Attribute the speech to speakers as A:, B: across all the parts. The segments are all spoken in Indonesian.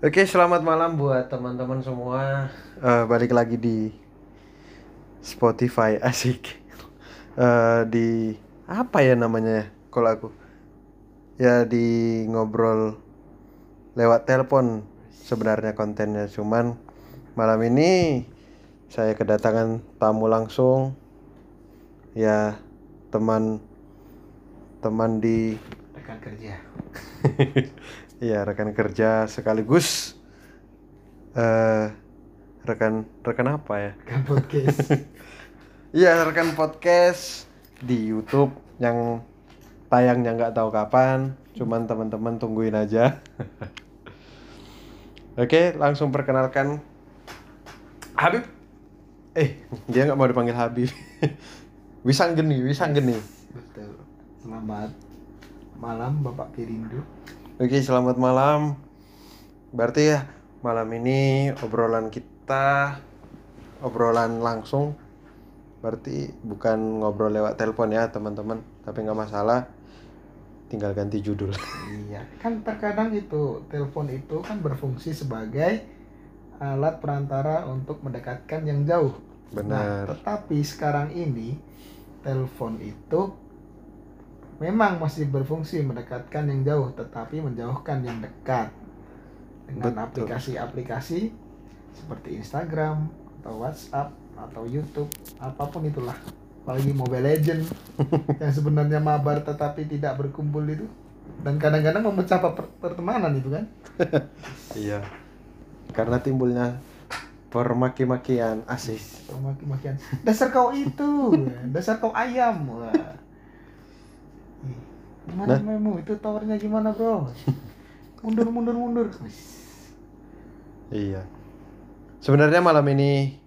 A: Oke, selamat malam buat teman-teman semua. Eh, balik lagi di Spotify asik. Eh, di apa ya namanya kalau aku? Ya di ngobrol lewat telepon sebenarnya kontennya cuman malam ini saya kedatangan tamu langsung ya teman teman di
B: rekan kerja
A: Iya rekan kerja sekaligus eh rekan rekan apa ya?
B: rekan podcast
A: Iya rekan podcast di YouTube yang tayangnya nggak tahu kapan, cuman teman-teman tungguin aja. Oke langsung perkenalkan Habib. Eh dia nggak mau dipanggil Habib. Wisanggeni, Wisanggeni.
B: betul selamat malam bapak Pirindo
A: Oke, selamat malam. Berarti ya malam ini obrolan kita obrolan langsung. Berarti bukan ngobrol lewat telepon ya, teman-teman. Tapi nggak masalah. Tinggal ganti judul.
B: iya kan terkadang itu telepon itu kan berfungsi sebagai alat perantara untuk mendekatkan yang jauh Nah,
A: Benar.
B: tetapi sekarang ini telepon itu memang masih berfungsi mendekatkan yang jauh, tetapi menjauhkan yang dekat dengan aplikasi-aplikasi seperti Instagram atau WhatsApp atau YouTube, apa pun itulah. Apalagi Mobile Legend yang sebenarnya mabar tetapi tidak berkumpul itu dan kadang-kadang memecah per- pertemanan itu kan.
A: Iya. Karena timbulnya permaki-makian asik.
B: Maki-makian. Dasar kau itu, dasar kau ayam. Wah. Gimana
A: Nah.
B: memu? Itu towernya gimana, Bro? Mundur, mundur, mundur.
A: Iya. Sebenarnya malam ini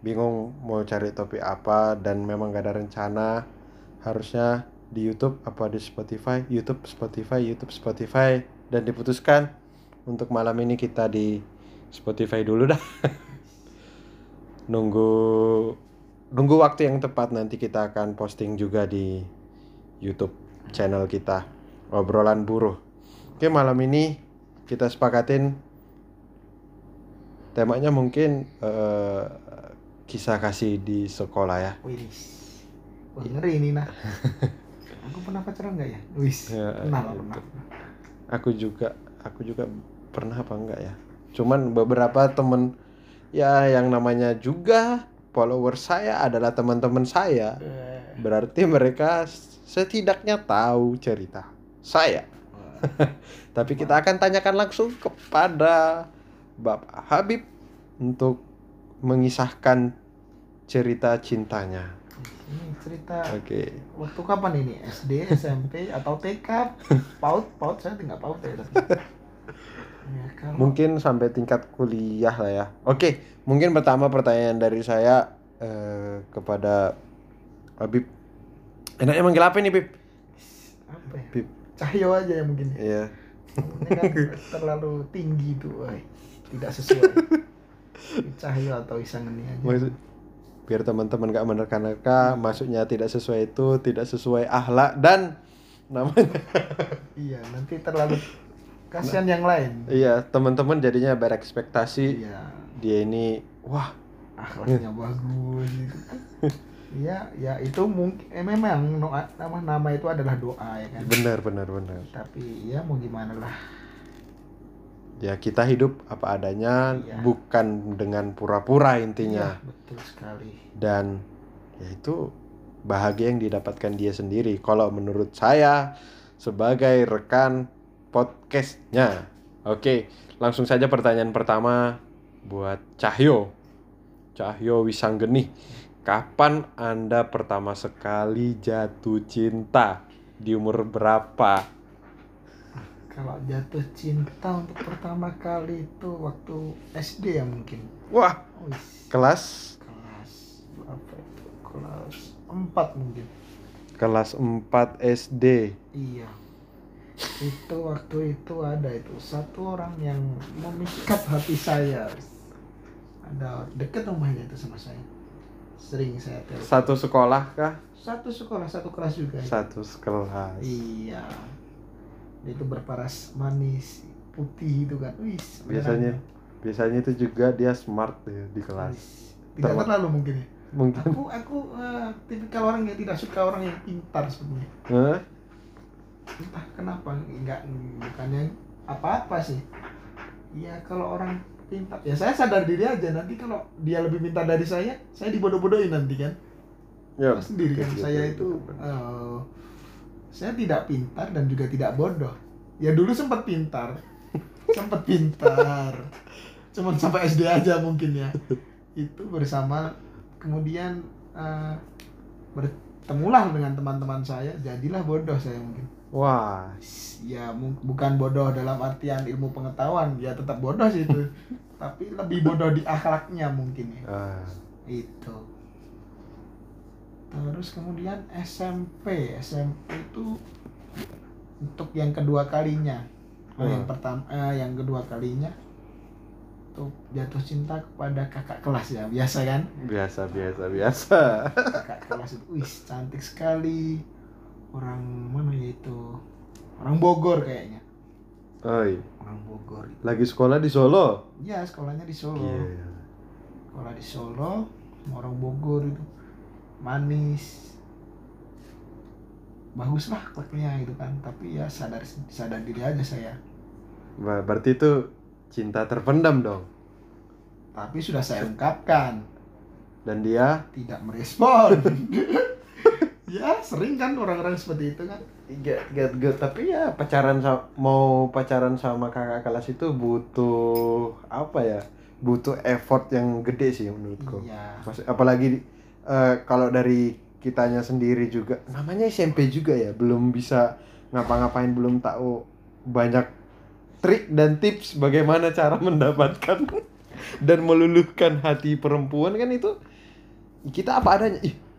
A: bingung mau cari topik apa dan memang gak ada rencana. Harusnya di YouTube apa di Spotify, YouTube, Spotify, YouTube, Spotify dan diputuskan untuk malam ini kita di Spotify dulu dah. nunggu nunggu waktu yang tepat nanti kita akan posting juga di YouTube channel kita obrolan buruh. Oke malam ini kita sepakatin temanya mungkin eh, kisah kasih di sekolah ya.
B: Wih, Wah, ngeri ini nah. Aku pernah pacaran nggak ya? Wis,
A: Ya,
B: pernah
A: itu.
B: pernah.
A: Aku juga aku juga pernah apa enggak ya? Cuman beberapa temen ya yang namanya juga follower saya adalah teman-teman saya.
B: Eh,
A: Berarti mereka setidaknya tahu cerita saya. Tapi kita akan tanyakan langsung kepada Bapak Habib untuk mengisahkan cerita cintanya.
B: Ini cerita
A: Oke.
B: waktu kapan ini? SD, SMP, atau TK? PAUD, PAUD saya nggak PAUD ya. Ya, kalau
A: Mungkin sampai tingkat kuliah lah ya. Oke, mungkin pertama pertanyaan dari saya eh, kepada Habib. Enaknya manggil apa nih, Bib?
B: apa ya?
A: Bib.
B: Cahyo aja ya mungkin. ya.
A: Iya.
B: Ini kan terlalu tinggi tuh, woy. tidak sesuai. Cahyo atau Isangeni aja.
A: Maksud biar teman-teman gak menerka-nerka, maksudnya tidak sesuai itu, tidak sesuai akhlak dan namanya.
B: Iya, nanti terlalu kasihan yang lain.
A: Iya, teman-teman jadinya berekspektasi
B: Iya,
A: dia ini wah,
B: akhlaknya bagus gitu. Iya, ya itu mungkin eh, memang nama nama itu adalah doa ya kan.
A: benar benar benar.
B: Tapi ya mau gimana lah.
A: Ya kita hidup apa adanya,
B: Iya.
A: bukan dengan pura-pura intinya.
B: Iya, betul sekali.
A: dan ya itu bahagia yang didapatkan dia sendiri kalau menurut saya sebagai rekan podcastnya oke langsung saja pertanyaan pertama buat Cahyo Cahyo Wisanggeni kapan anda pertama sekali jatuh cinta di umur berapa
B: Kalau jatuh cinta untuk pertama kali itu waktu SD ya mungkin.
A: wah
B: Wis,
A: kelas
B: kelas berapa itu? Kelas 4 mungkin.
A: kelas 4 SD
B: Iya. Itu waktu itu ada itu satu orang yang memikat hati saya. Ada deket rumahnya itu sama saya. Sering saya telepon.
A: satu sekolah kah?
B: Satu sekolah, satu kelas juga.
A: satu sekelas.
B: Iya. Dia itu berparas manis, putih itu kan. Wih
A: biasanya biasanya itu juga dia smart ya di kelas.
B: Tidak
A: Terma-
B: terlalu mungkin ya?
A: Mungkin.
B: Aku aku eh, tipikal orang yang tidak suka orang yang pintar sebenarnya.
A: Hah?
B: entah kenapa enggak bukannya apa-apa sih. Ya kalau orang pintar ya saya sadar diri aja. Nanti kalau dia lebih pintar dari saya saya dibodoh-bodohin nanti kan?
A: Ya.
B: Tahu sendiri kan
A: betul,
B: saya
A: betul,
B: itu eh, saya tidak pintar dan juga tidak bodoh. Ya dulu sempat pintar. Sempat pintar. Cuman sampai SD aja mungkin ya. Itu bersama kemudian eh, bertemulah dengan teman-teman saya. Jadilah bodoh saya mungkin
A: wah.
B: Ya bukan bodoh dalam artian ilmu pengetahuan. Ya tetap bodoh sih itu. Tapi lebih bodoh di akhlaknya mungkin ya.
A: Ah,
B: itu. Terus kemudian SMP SMP itu untuk yang kedua kalinya. Oh, yang
A: Hmm.
B: pertama eh, yang kedua kalinya tuh jatuh cinta kepada kakak kelas ya biasa kan?
A: Biasa biasa biasa.
B: Kakak kelas itu wih cantik sekali orang mana ya itu? Orang Bogor kayaknya.
A: Oi,
B: orang Bogor itu.
A: Lagi sekolah di Solo?
B: Ya sekolahnya di Solo.
A: Iya.
B: sekolah di Solo orang Bogor itu. Manis. Bagus lah akhlaknya gitu kan. Tapi ya sadar sadar diri aja saya.
A: Ba- berarti itu cinta terpendam dong?
B: Tapi sudah saya ungkapkan.
A: Dan dia?
B: Tidak merespon ya sering kan orang-orang seperti itu kan.
A: Gak, gak, gak, tapi ya pacaran sa- mau pacaran sama kakak kelas itu butuh apa ya? Butuh effort yang gede sih menurutku.
B: Iya.
A: Mas- apalagi eh, kalau dari kitanya sendiri juga namanya SMP juga ya belum bisa ngapa-ngapain belum tahu banyak trik dan tips bagaimana cara mendapatkan dan meluluhkan hati perempuan kan itu kita apa adanya. Ih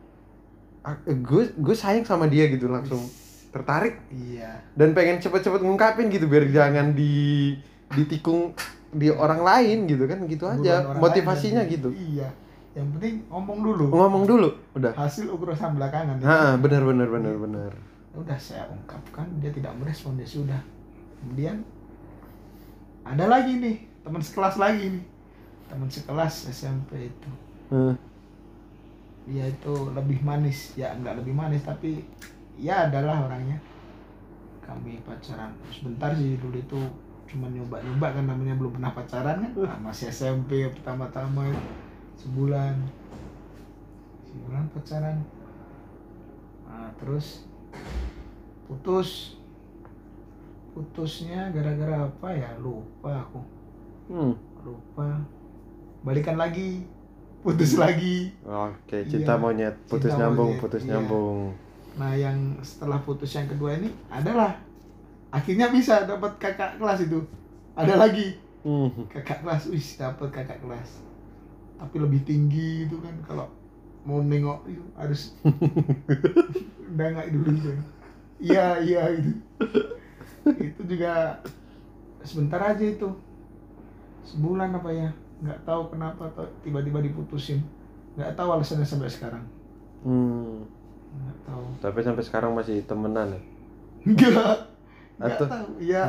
A: gue gue sayang sama dia gitu langsung tertarik.
B: Iya.
A: Dan pengen cepet-cepet ngungkapin gitu biar jangan di ditikung di orang lain gitu kan gitu
B: Buruan
A: aja. motivasinya
B: lain,
A: gitu.
B: Iya. Yang penting ngomong dulu.
A: Ngomong dulu udah.
B: Hasil urusan belakangan ya.
A: ha benar benar benar benar.
B: Udah saya ungkapkan dia tidak merespon ya sudah. Kemudian ada lagi nih teman sekelas lagi nih. Teman sekelas SMP itu.
A: Eh,
B: dia itu lebih manis. Ya enggak lebih manis tapi ya adalah orangnya. Kami pacaran. Sebentar sih dulu itu cuma nyoba-nyoba kan namanya belum pernah pacaran kan. Nah, masih SMP pertama-tama itu. sebulan. Sebulan pacaran. Nah, terus putus. Putusnya gara-gara apa ya? Lupa aku.
A: Hmm.
B: lupa. Balikan lagi putus lagi
A: oke cinta
B: Iya,
A: monyet putus
B: cinta
A: nyambung
B: monyet,
A: putus
B: iya.
A: nyambung
B: Nah, yang setelah putus yang kedua ini adalah akhirnya bisa dapat kakak kelas itu. Ada lagi
A: Hmm.
B: kakak kelas, wih dapat kakak kelas. Tapi lebih tinggi itu kan kalau mau nengok itu harus nggak dulu gitu. Iya, iya itu. itu juga sebentar aja itu. Sebulan apa ya? Nggak tahu kenapa tiba-tiba diputusin. nggak tahu alasannya sampai sekarang.
A: Hmm.
B: nggak tahu.
A: tapi sampai sekarang masih temenan ya
B: Enggak. Enggak
A: Atau-
B: tahu. Ya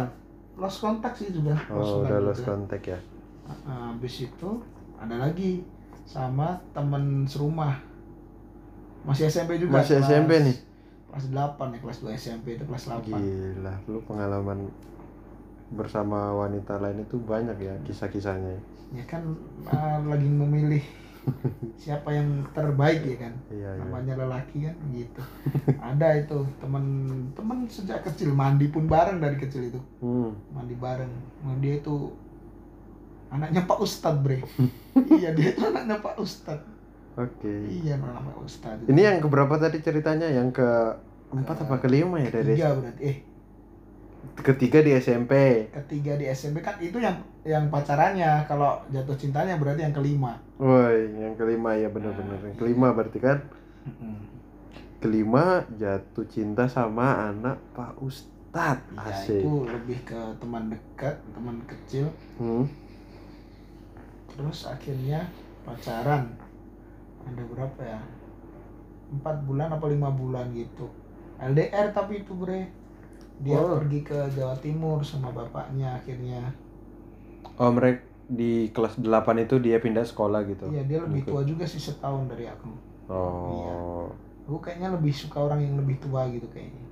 B: lost kontak sih juga.
A: oh
B: kontak
A: udah lost
B: juga.
A: contact ya
B: Ah, Habis itu ada lagi sama temen serumah. Masih SMP juga.
A: Masih SMP nih?
B: Kelas 8 ya, kelas 2 SMP itu kelas 8.
A: gila lu pengalaman bersama wanita lain itu banyak ya kisah-kisahnya.
B: Ya kan ah, lagi memilih siapa yang terbaik ya kan.
A: iya iya.
B: Namanya lelaki kan gitu. ada itu temen-temen sejak kecil mandi pun bareng dari kecil itu.
A: hmm.
B: mandi bareng. Nah, dia itu anaknya Pak Ustad bre. Iya dia itu anaknya Pak Ustad
A: oke.
B: Iya anak Pak Ustad
A: ini yang keberapa tadi ceritanya? Yang ke empat apa kelima ya dari
B: tiga berarti. Eh
A: ketiga di SMP
B: ketiga di SMP kan itu yang yang pacarannya. Kalau jatuh cintanya berarti yang kelima.
A: Woi yang kelima ya benar-benar
B: Nah,
A: yang
B: iya.
A: kelima berarti kan? Kelima jatuh cinta sama anak Pak Ustadz.
B: Ya
A: asik.
B: itu lebih ke teman dekat teman kecil.
A: Hmm.
B: terus akhirnya pacaran. Ada berapa ya? Empat bulan apa lima bulan gitu. LDR tapi itu bre dia
A: Oh.
B: pergi ke Jawa Timur sama bapaknya akhirnya.
A: Oh, mereka di kelas 8 itu dia pindah sekolah gitu.
B: iya dia lebih tua juga sih setahun dari aku.
A: Oh.
B: aku kayaknya lebih suka orang yang lebih tua gitu kayaknya.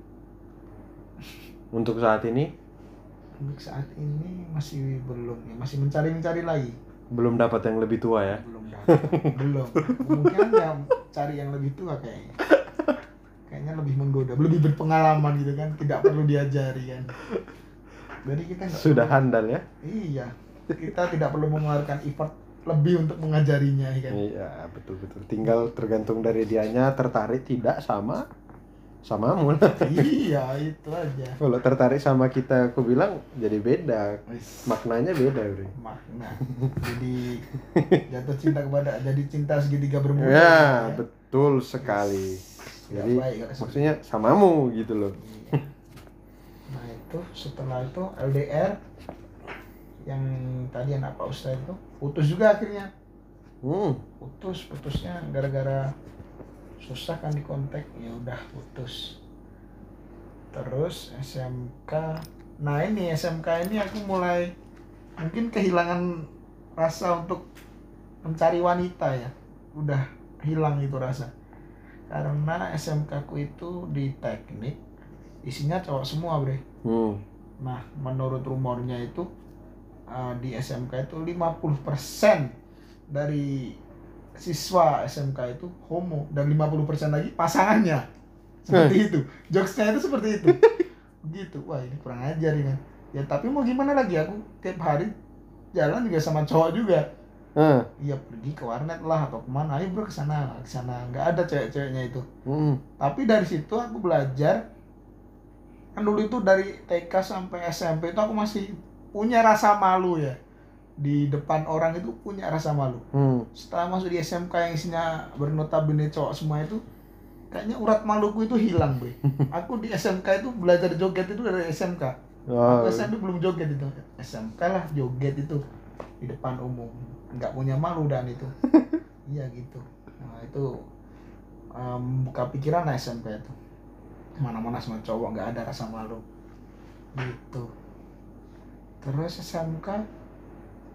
A: Untuk saat ini?
B: Untuk saat ini masih belum ya. Masih mencari mencari lagi.
A: Belum dapat yang lebih tua ya.
B: belum dapat. Belum. Mungkin ya cari yang lebih tua kayaknya kayaknya lebih menggoda lebih berpengalaman gitu kan tidak perlu diajari kan jadi kita
A: Sudah
B: perlu-
A: handal ya.
B: iya kita tidak perlu mengeluarkan effort lebih untuk mengajarinya ya kan
A: Iya, betul betul. Tinggal tergantung dari dianya tertarik tidak sama samamu lah.
B: iya itu aja
A: Kalau tertarik sama kita, aku bilang jadi beda. Maknanya beda, Bro.
B: makna jadi jatuh cinta kepada jadi cinta segitiga bermuda
A: Ya, betul sekali.
B: Nggak
A: Jadi
B: baik
A: maksudnya samamu gitu loh.
B: Nah itu setelah itu LDR yang tadi anak Pak Ustadz itu putus juga akhirnya.
A: Hmm.
B: putus putusnya gara-gara susah kan di kontak ya udah putus. Terus SMK nah ini SMK ini aku mulai mungkin kehilangan rasa untuk mencari wanita ya. Udah hilang itu rasa karena SMK ku itu di teknik isinya cowok semua bre
A: Hmm.
B: Nah, menurut rumornya itu uh, di SMK itu 50% dari siswa SMK itu homo dan 50% lagi pasangannya. Seperti itu. Jokesnya itu seperti itu. gitu. Wah, ini kurang ajar ini. Ya, tapi mau gimana lagi aku tiap hari jalan juga sama cowok juga.
A: Ah.
B: Iya, pergi ke warnet lah atau ke mana. Ayo bro ke sana, ke sana. Nggak ada cewek-ceweknya itu.
A: Hmm.
B: Tapi dari situ aku belajar kan dulu itu dari TK sampai SMP itu aku masih punya rasa malu ya di depan orang itu punya rasa malu
A: Hmm.
B: setelah masuk di SMK yang isinya bernotabene cowok semua itu kayaknya urat maluku itu hilang bre aku di SMK itu belajar joget itu dari SMK
A: Oh.
B: aku SMP belum joget itu SMK lah joget itu di depan umum nggak punya malu dan itu. Iya gitu. Nah itu em, buka pikiran lah SMK itu. Mana-mana sama cowok nggak ada rasa malu. Gitu. Terus SMK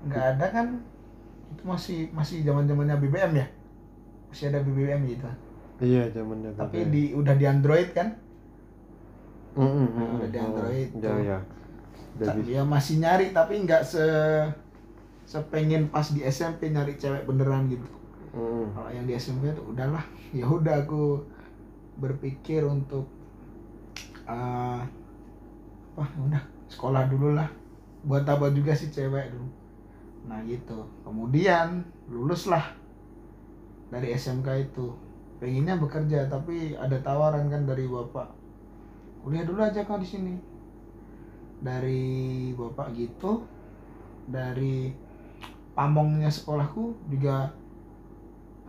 B: nggak ada kan? Itu masih masih zaman zamannya BBM ya? Masih ada BBM gitu.
A: Iya, zamannya
B: tapi di udah di Android kan?
A: Hmm, hmm,
B: Nah, udah di. Android
A: Ya,
B: tuh.
A: ya.
B: Ya masih nyari tapi nggak se sepengen pas di SMP nyari cewek beneran gitu.
A: Hmm.
B: kalau yang di SMP tuh udahlah ya udah aku berpikir untuk eh wah ya udah sekolah dulu lah. Buat apa juga sih cewek dulu? Nah gitu. Kemudian lulus lah dari SMK itu. Pengennya bekerja tapi ada tawaran kan dari bapak. Kuliah dulu aja kau di sini. Dari bapak gitu dari pamongnya sekolahku juga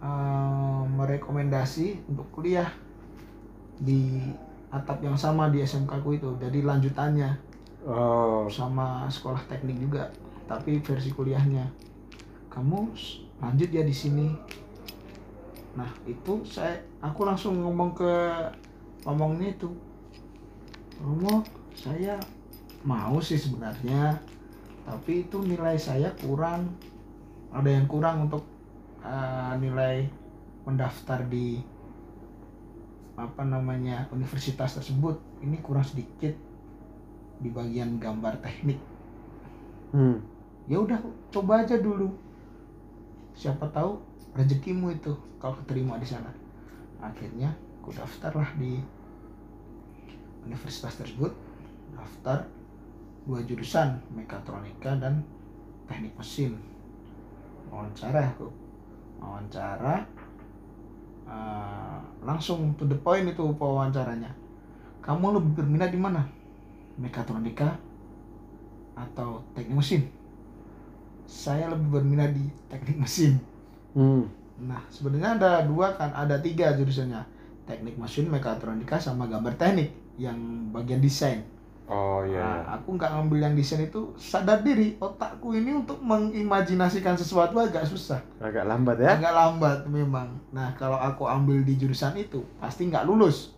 B: eh, merekomendasi untuk kuliah di atap yang sama di SMK ku itu jadi lanjutannya
A: Oh.
B: sama sekolah teknik juga tapi versi kuliahnya. Kamu lanjut ya di sini. Nah itu saya aku langsung ngomong ke ngomongnya itu Romo saya mau sih sebenarnya tapi itu nilai saya kurang ada yang kurang untuk eh, nilai mendaftar di apa namanya universitas tersebut. Ini kurang sedikit di bagian gambar teknik.
A: Hmm.
B: ya udah coba aja dulu. Siapa tahu rezekimu itu kau keterima di sana. Akhirnya aku daftarlah di universitas tersebut. Daftar dua jurusan mekatronika dan teknik mesin wawancara aku wawancara eh, langsung to the point itu wawancaranya. Kamu lebih berminat di mana? Mekatronika atau teknik mesin? Saya lebih berminat di teknik mesin.
A: Hmm.
B: nah sebenarnya ada dua kan ada tiga jurusannya. Teknik mesin mekatronika sama gambar teknik yang bagian desain
A: Oh iya.
B: Nah,
A: iya.
B: aku nggak ngambil yang desain itu sadar diri otakku ini untuk mengimajinasikan sesuatu agak susah
A: Agak lambat ya.
B: agak lambat memang nah kalau aku ambil di jurusan itu pasti nggak lulus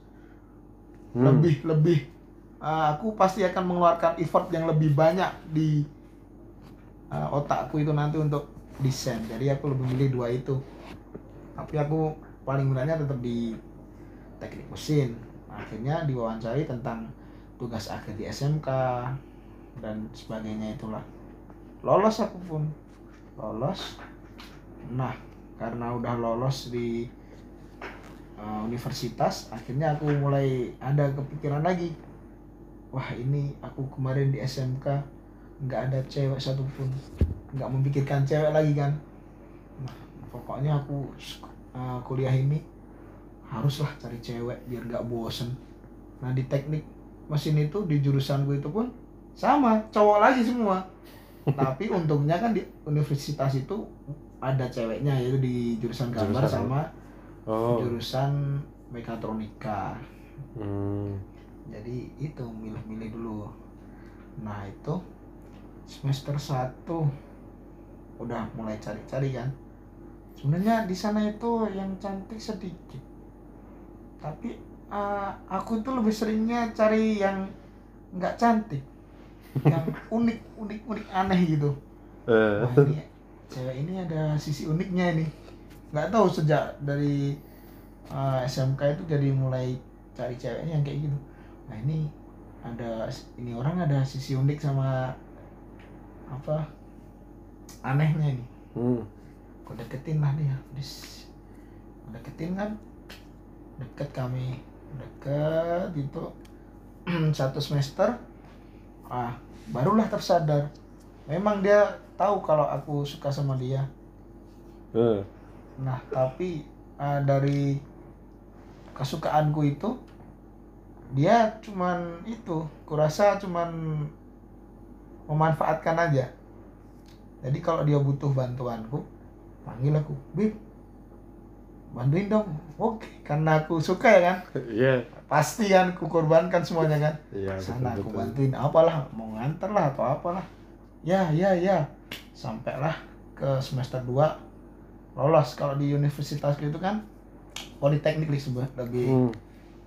A: Hmm.
B: lebih lebih uh, aku pasti akan mengeluarkan effort yang lebih banyak di uh, otakku itu nanti untuk desain jadi aku lebih milih dua itu tapi aku paling beratnya tetap di teknik mesin akhirnya diwawancari tentang tugas akhir di SMK dan sebagainya itulah. Lolos aku pun. Lolos. Nah karena udah lolos di uh, universitas akhirnya aku mulai ada kepikiran lagi. Wah ini aku kemarin di SMK nggak ada cewek satupun. Nggak memikirkan cewek lagi kan. Nah pokoknya aku uh, kuliah ini haruslah cari cewek biar nggak bosen. Nah di teknik mesin itu di jurusan gue itu pun sama cowok lagi semua. Tapi untungnya kan di universitas itu ada ceweknya yaitu di jurusan gambar
A: Jurusan
B: sama
A: Oh.
B: jurusan mekatronika.
A: Hmm.
B: jadi itu milih-milih dulu. Nah itu semester 1 udah mulai cari-cari kan. Sebenarnya di sana itu yang cantik sedikit. Tapi uh, aku tuh lebih seringnya cari yang nggak cantik yang unik unik unik aneh gitu
A: Eh.
B: Wah, ini cewek ini ada sisi uniknya ini nggak tahu sejak dari uh, SMK itu jadi mulai cari ceweknya yang kayak gitu nah ini ada ini orang ada sisi unik sama apa anehnya ini
A: Hmm.
B: aku deketin lah dia Dis. deketin kan deket kami deket gitu satu semester ah barulah tersadar memang dia tahu kalau aku suka sama dia
A: Eh.
B: Nah, tapi uh, dari kesukaanku itu dia cuman itu, kurasa cuman memanfaatkan aja. Jadi kalau dia butuh bantuanku, panggil aku, "Bib, bantuin dong." Oke, karena aku suka ya kan.
A: Iya.
B: Pasti kan ku korbankan semuanya kan.
A: Iya,
B: Sana aku
A: betul-betul.
B: bantuin apalah, mau nganter lah atau apalah. Ya, ya, ya. Sampailah ke semester 2 lolos kalau di universitas gitu kan politeknik lebih
A: Hmm.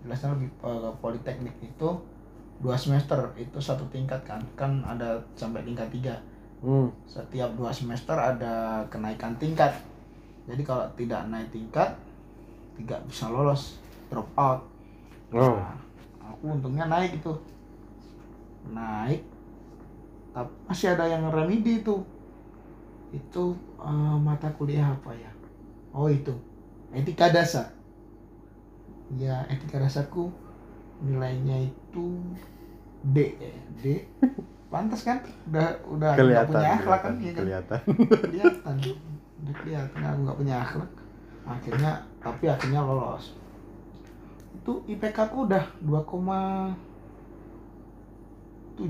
B: jelasnya lebih eh, politeknik itu dua semester itu satu tingkat kan kan ada sampai tingkat tiga
A: Hmm.
B: setiap dua semester ada kenaikan tingkat jadi kalau tidak naik tingkat tidak bisa lolos drop out.
A: Oh.
B: Nah, aku untungnya naik itu. Naik tapi masih ada yang remedi itu. Itu eh, mata kuliah apa ya? Oh itu. Etika dasar. Ya etika dasarku nilainya itu D ya D. Pantas kan? Udah udah
A: Kelihatan.
B: punya akhlak kan
A: kelihatan,
B: ya kan?
A: kelihatan.
B: kelihatan udah kelihatan aku nggak punya akhlak. Akhirnya tapi akhirnya lolos. Itu IPK aku udah 2,75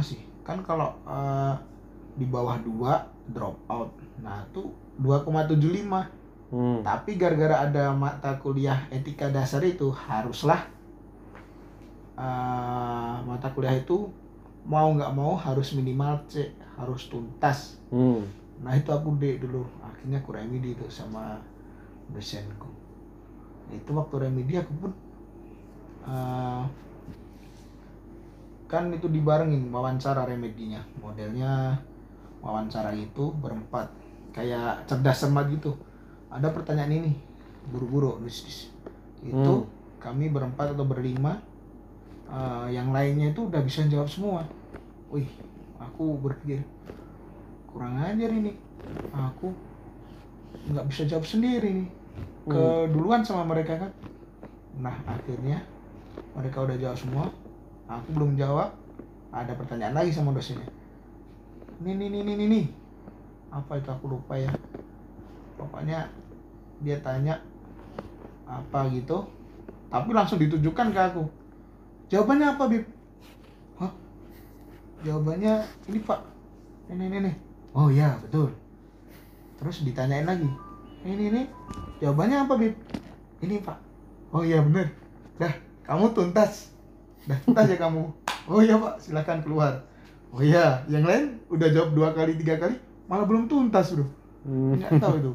B: sih. Kan kalau eh, di bawah 2 drop out. Nah itu 2,75
A: Hmm.
B: tapi gara-gara ada mata kuliah etika dasar itu haruslah eh, mata kuliah itu mau nggak mau harus minimal C harus tuntas.
A: Hmm.
B: Nah itu aku D dulu. Akhirnya aku remedi itu sama dosenku. Itu waktu remedi aku pun eh, Kan itu dibarengin wawancara remedinya. Modelnya wawancara itu berempat. Kayak cerdas cermat gitu. Ada pertanyaan ini Buru-buru dis- dis. Itu
A: Hmm.
B: kami berempat atau berlima eh, Yang lainnya itu udah bisa jawab semua. Wih aku berpikir kurang ajar ini. Aku nggak bisa jawab sendiri nih. Keduluan sama mereka kan. Nah akhirnya mereka udah jawab semua. Aku belum jawab. Ada pertanyaan lagi sama dosennya. Ini ini ini ini, ini. apa itu? Aku lupa ya. Pokoknya dia tanya apa gitu. Tapi langsung ditujukan ke aku. Jawabannya apa bib? Hah? Jawabannya ini pak. Ini ini, ini. Oh iya betul. Terus ditanyain lagi ini ini jawabannya apa bib? Ini pak. Oh iya bener. Dah kamu tuntas. Dah tuntas ya kamu. Oh iya pak silakan keluar. Oh iya yang lain udah jawab dua kali tiga kali malah belum tuntas bro
A: Hmm.
B: nggak tahu itu.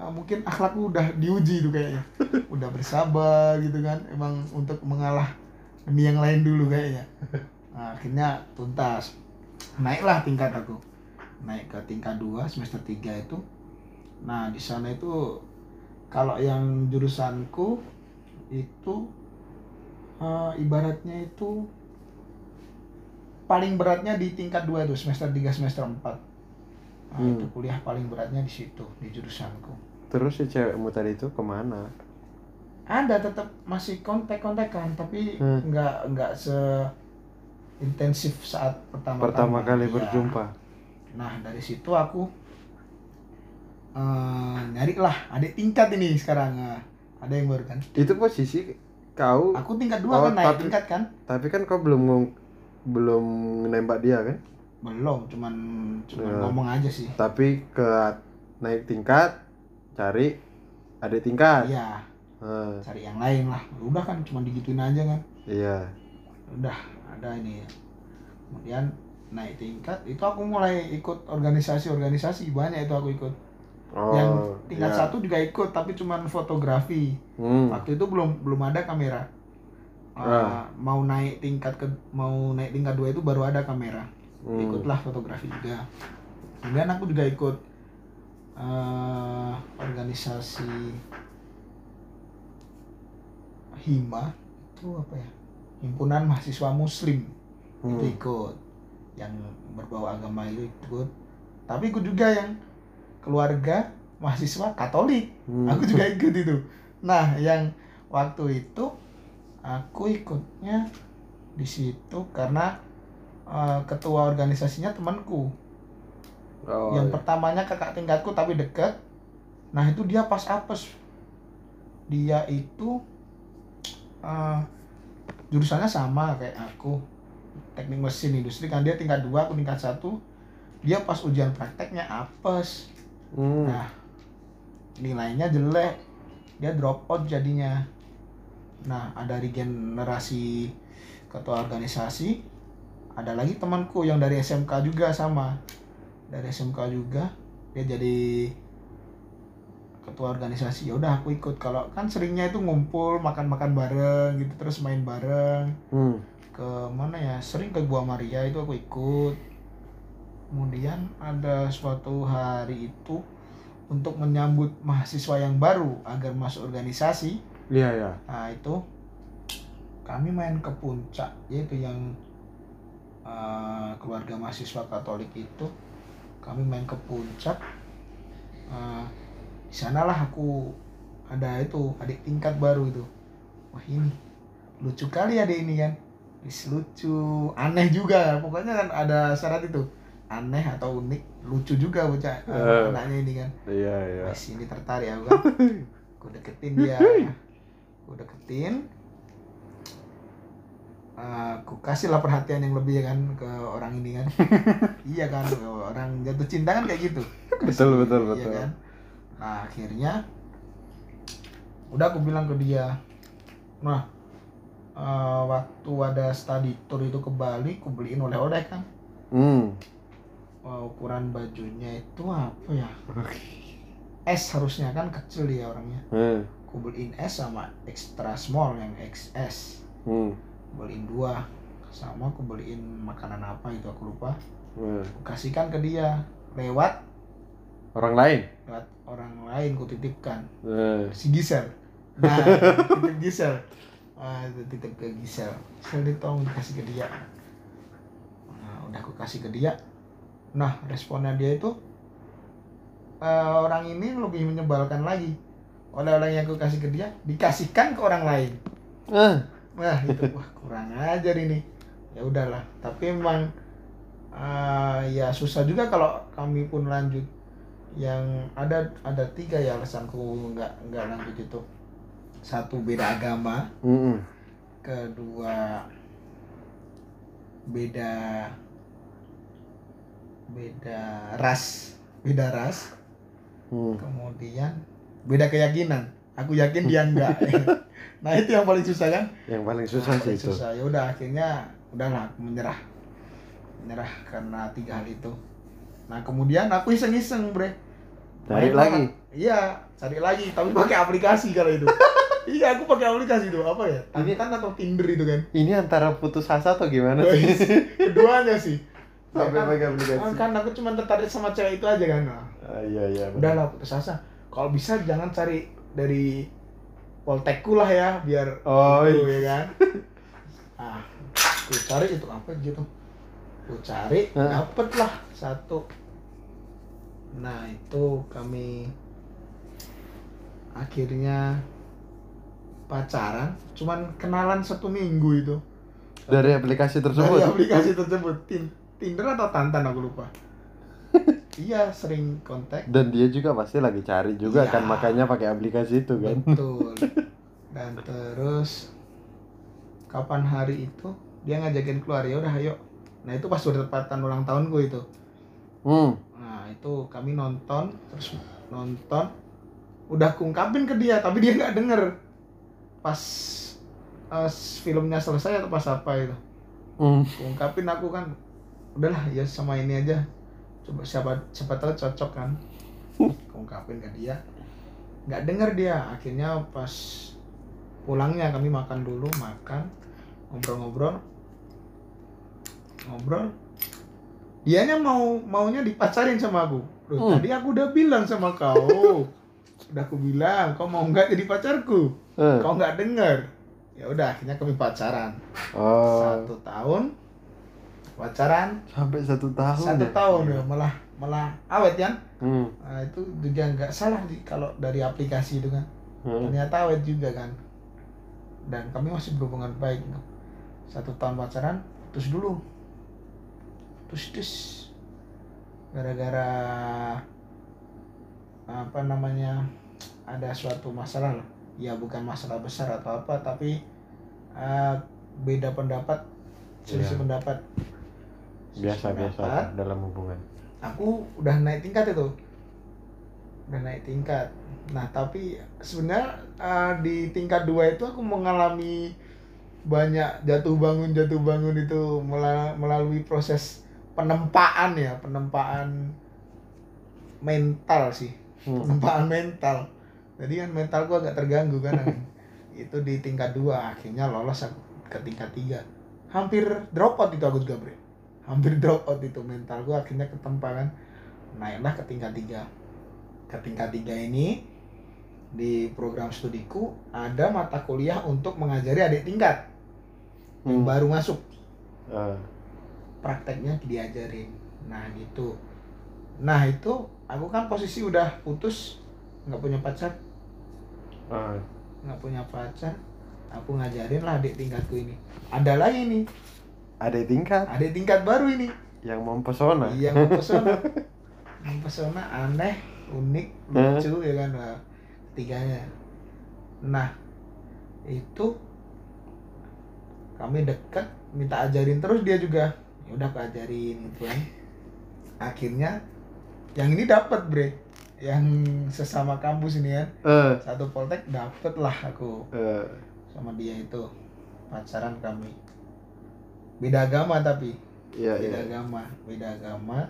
B: Ah, mungkin akhlakku udah diuji itu kayaknya. Udah bersabar gitu kan emang untuk mengalah demi yang lain dulu kayaknya. Nah, akhirnya tuntas. Naiklah tingkat aku naik ke tingkat 2 semester 3 itu nah di sana itu kalau yang jurusanku itu eh, ibaratnya itu paling beratnya di tingkat 2 itu semester 3 semester 4 nah,
A: Hmm.
B: itu kuliah paling beratnya di situ di jurusanku
A: Terus si cewekmu tadi itu ke mana?
B: ada tetap masih kontak-kontakan tapi
A: Hmm.
B: nggak nggak se intensif saat pertama
A: Pertama kali
B: Iya.
A: berjumpa.
B: Nah dari situ aku eh nyari lah adik tingkat ini sekarang. Eh, ada yang baru kan?
A: Itu posisi kau,
B: aku tingkat dua
A: Oh,
B: kan naik
A: tapi-
B: tingkat kan?
A: tapi kan kau belum belum nembak dia kan?
B: belum cuman cuman
A: Ya.
B: ngomong aja sih.
A: Tapi ke naik tingkat, cari adik tingkat.
B: iya.
A: Ah,
B: cari yang lain lah. Udah kan cuma digituin aja kan?
A: Iya.
B: udah ada ini ya. Kemudian naik tingkat itu aku mulai ikut organisasi-organisasi banyak itu aku ikut
A: Oh,
B: yang tingkat
A: iya.
B: satu juga ikut tapi cuman fotografi
A: Hmm.
B: waktu itu belum belum ada kamera Uh,
A: Ah.
B: mau naik tingkat ke mau naik tingkat dua itu baru ada kamera
A: Hmm.
B: ikutlah fotografi juga kemudian aku juga ikut uh, organisasi hima itu apa ya himpunan mahasiswa muslim
A: Hmm.
B: itu ikut yang berbau agama itu ikut. Tapi ikut juga yang keluarga mahasiswa Katolik.
A: Hmm.
B: aku juga ikut itu. Nah yang waktu itu aku ikutnya di situ karena eh, ketua organisasinya temanku.
A: Oh,
B: yang
A: iya.
B: pertamanya kakak tingkatku tapi deket. Nah itu dia pas apes. Dia itu eh, jurusannya sama kayak aku teknik mesin industri kan dia tingkat dua aku tingkat satu dia pas ujian prakteknya apes
A: Hmm.
B: Nah, nilainya jelek. Dia drop out jadinya. Nah, ada regenerasi ketua organisasi. Ada lagi temanku yang dari SMK juga sama. Dari SMK juga dia jadi ketua organisasi. Ya udah aku ikut. Kalau kan seringnya itu ngumpul, makan-makan bareng gitu, terus main bareng
A: Hmm.
B: Ke mana ya? Sering ke Gua Maria itu aku ikut. Kemudian ada suatu hari itu untuk menyambut mahasiswa yang baru agar masuk organisasi.
A: Iya, iya.
B: nah itu kami main ke puncak yaitu yang eh, keluarga mahasiswa Katolik itu. Kami main ke puncak. Eh, di sanalah aku ada itu adik tingkat baru itu. Wah ini lucu kali adik ini kan Wis lucu. Aneh juga. Pokoknya kan ada syarat itu. Aneh atau unik lucu juga bocah. Eh. anaknya ini kan.
A: Iya, iya.
B: Wis ini tertarik aku kan. Aku deketin dia. Aku deketin. Aku kasih lah perhatian yang lebih ya kan ke orang ini kan. Iya kan orang jatuh cinta kan kayak gitu.
A: Betul, betul,
B: iya
A: betul.
B: kan? Nah akhirnya udah aku bilang ke dia nah eh, waktu ada study tour itu ke Bali aku beliin oleh-oleh kan
A: Hmm.
B: Wah, ukuran bajunya itu apa ya S harusnya kan kecil dia orangnya
A: Hmm.
B: aku beliin S sama extra small yang XS
A: Hmm.
B: beliin dua sama aku beliin makanan apa itu aku lupa
A: Hmm.
B: aku kasihkan ke dia lewat
A: Orang lain.
B: lewat orang lain ku titipkan
A: Hmm.
B: si Gisel nah titip Gisel ah itu titip ke Gisel Gisel dia tolong dikasih ke dia nah udah aku kasih ke dia nah responnya dia itu eh, orang ini lebih menyebalkan lagi oleh-oleh yang aku kasih ke dia dikasihkan ke orang lain
A: Ah.
B: Wah itu wah kurang ajar ini. Ya udahlah. Tapi emang eh, ya susah juga kalau kami pun lanjut. Yang ada ada tiga ya alasanku nggak nggak lanjut itu. Satu beda agama,
A: Hmm.
B: kedua beda beda ras, beda ras,
A: Hmm.
B: kemudian beda keyakinan. Aku yakin dia enggak. nah itu yang paling susah kan?
A: Yang paling susah
B: Nah,
A: sih itu.
B: susah ya udah akhirnya udahlah aku menyerah menyerah karena tiga hal itu nah kemudian aku iseng-iseng bre
A: Cari lagi.
B: iya cari lagi tapi pakai aplikasi kalau itu iya aku pakai aplikasi itu. Apa ya? Tantan atau Tinder itu kan?
A: Ini antara putus asa atau gimana sih?
B: keduanya sih.
A: Sampai
B: kan,
A: pakai aplikasi.
B: kan aku cuma tertarik sama cewek itu aja kan. Nah,
A: Ah, iya iya. benar.
B: udahlah putus asa. Kalau bisa jangan cari dari poltekku lah ya biar
A: Oh,
B: itu, ya kan? Ah aku cari itu apa gitu? Aku cari
A: Hah?
B: dapet lah satu. Nah itu kami akhirnya pacaran cuman kenalan satu minggu itu.
A: Dari aplikasi
B: dari
A: tersebut.
B: aplikasi tersebut. Tin- Tinder atau Tantan aku lupa. Iya sering kontak.
A: Dan dia juga pasti lagi cari juga
B: Iya.
A: kan makanya pakai aplikasi itu kan.
B: betul. Dan terus kapan hari itu dia ngajakin keluar ya udah ayo. Nah itu pas udah tepatan ulang tahunku itu.
A: Hmm.
B: nah itu kami nonton terus nonton. Udah kungkapin ke dia tapi dia nggak denger pas eh, filmnya selesai atau pas apa itu?
A: Hmm.
B: ungkapin aku kan udahlah ya sama ini aja. Coba siapa siapa tahu cocok kan. Ungkapin ke dia. Nggak denger dia. Akhirnya pas pulangnya kami makan dulu makan ngobrol-ngobrol. Ngobrol. Dianya mau maunya dipacarin sama aku. Loh,
A: Hmm.
B: tadi aku udah bilang sama kau udah aku bilang kau mau nggak jadi pacarku
A: Eh.
B: kau nggak denger ya udah akhirnya kami pacaran
A: Oh.
B: satu tahun pacaran
A: Sampai satu tahun.
B: satu
A: ya?
B: tahun ya malah malah awet kan
A: Hmm.
B: nah, itu juga nggak salah sih kalau dari aplikasi itu kan
A: Hmm.
B: ternyata awet juga kan dan kami masih berhubungan baik satu tahun pacaran terus dulu terus terus gara-gara apa namanya ada suatu masalah lah ya bukan masalah besar atau apa tapi eh, beda pendapat selisih
A: Iya.
B: pendapat
A: Biasa biasa
B: pendapat.
A: dalam hubungan.
B: aku udah naik tingkat itu udah naik tingkat nah tapi sebenarnya uh, di tingkat dua itu aku mengalami banyak jatuh bangun jatuh bangun itu mela- melalui proses penempaan ya penempaan mental sih
A: Hmm.
B: penempaan mental jadi kan mentalku agak terganggu kan itu di tingkat dua akhirnya lolos ke tingkat tiga. Hampir drop out itu aku juga bre hampir drop out itu mentalku akhirnya ketempa kan. Naiklah ke tingkat tiga. Ke tingkat tiga ini di program studiku ada mata kuliah untuk mengajari adik tingkat. Yang
A: Hmm.
B: baru masuk.
A: Ah.
B: prakteknya diajarin. Nah gitu. Nah itu aku kan posisi udah putus nggak punya pacar
A: Ah.
B: nggak punya pacar aku ngajarin lah adik tingkatku ini. Ada lagi nih
A: Ada tingkat?
B: Adik tingkat baru ini.
A: Yang mempesona.
B: yang mempesona. Mempesona aneh unik lucu ya kan? Nah, tiganya. Nah itu kami deket minta ajarin terus dia juga. Ya udah aku ajarin gitu kan. Akhirnya yang ini dapat bre yang sesama kampus ini kan
A: Eh.
B: satu poltek dapet lah aku.
A: Eh.
B: sama dia itu. Pacaran kami. Beda agama tapi.
A: Iya
B: beda
A: iya.
B: agama beda agama.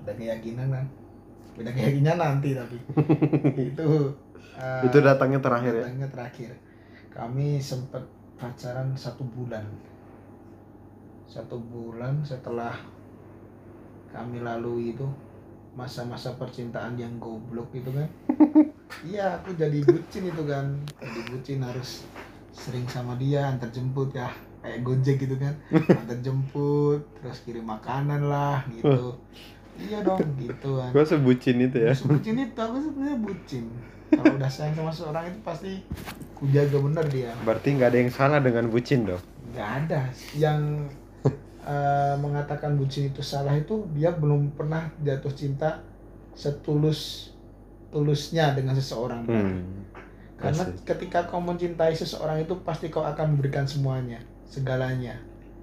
B: Beda keyakinan kan beda keyakinan nanti tapi. Itu eh,
A: Itu datangnya terakhir ya.
B: datangnya terakhir. Kami sempat pacaran satu bulan. Satu bulan setelah kami lalui itu masa-masa percintaan yang goblok itu kan. Iya aku jadi bucin itu kan. Jadi bucin harus sering sama dia antar jemput ya. Kayak gojek gitu kan. Antar jemput terus kirim makanan lah gitu. Iya dong gitu kan.
A: Gua sebucin itu ya.
B: bucin itu aku sebenarnya bucin. Kalau udah sayang sama seorang itu pasti ku jaga bener dia.
A: Berarti nggak ada yang salah dengan bucin dong.
B: nggak ada. Yang eh, mengatakan bucin itu salah itu dia belum pernah jatuh cinta setulus tulusnya dengan seseorang
A: Hmm.
B: karena
A: see.
B: ketika kau mencintai seseorang itu pasti kau akan memberikan semuanya segalanya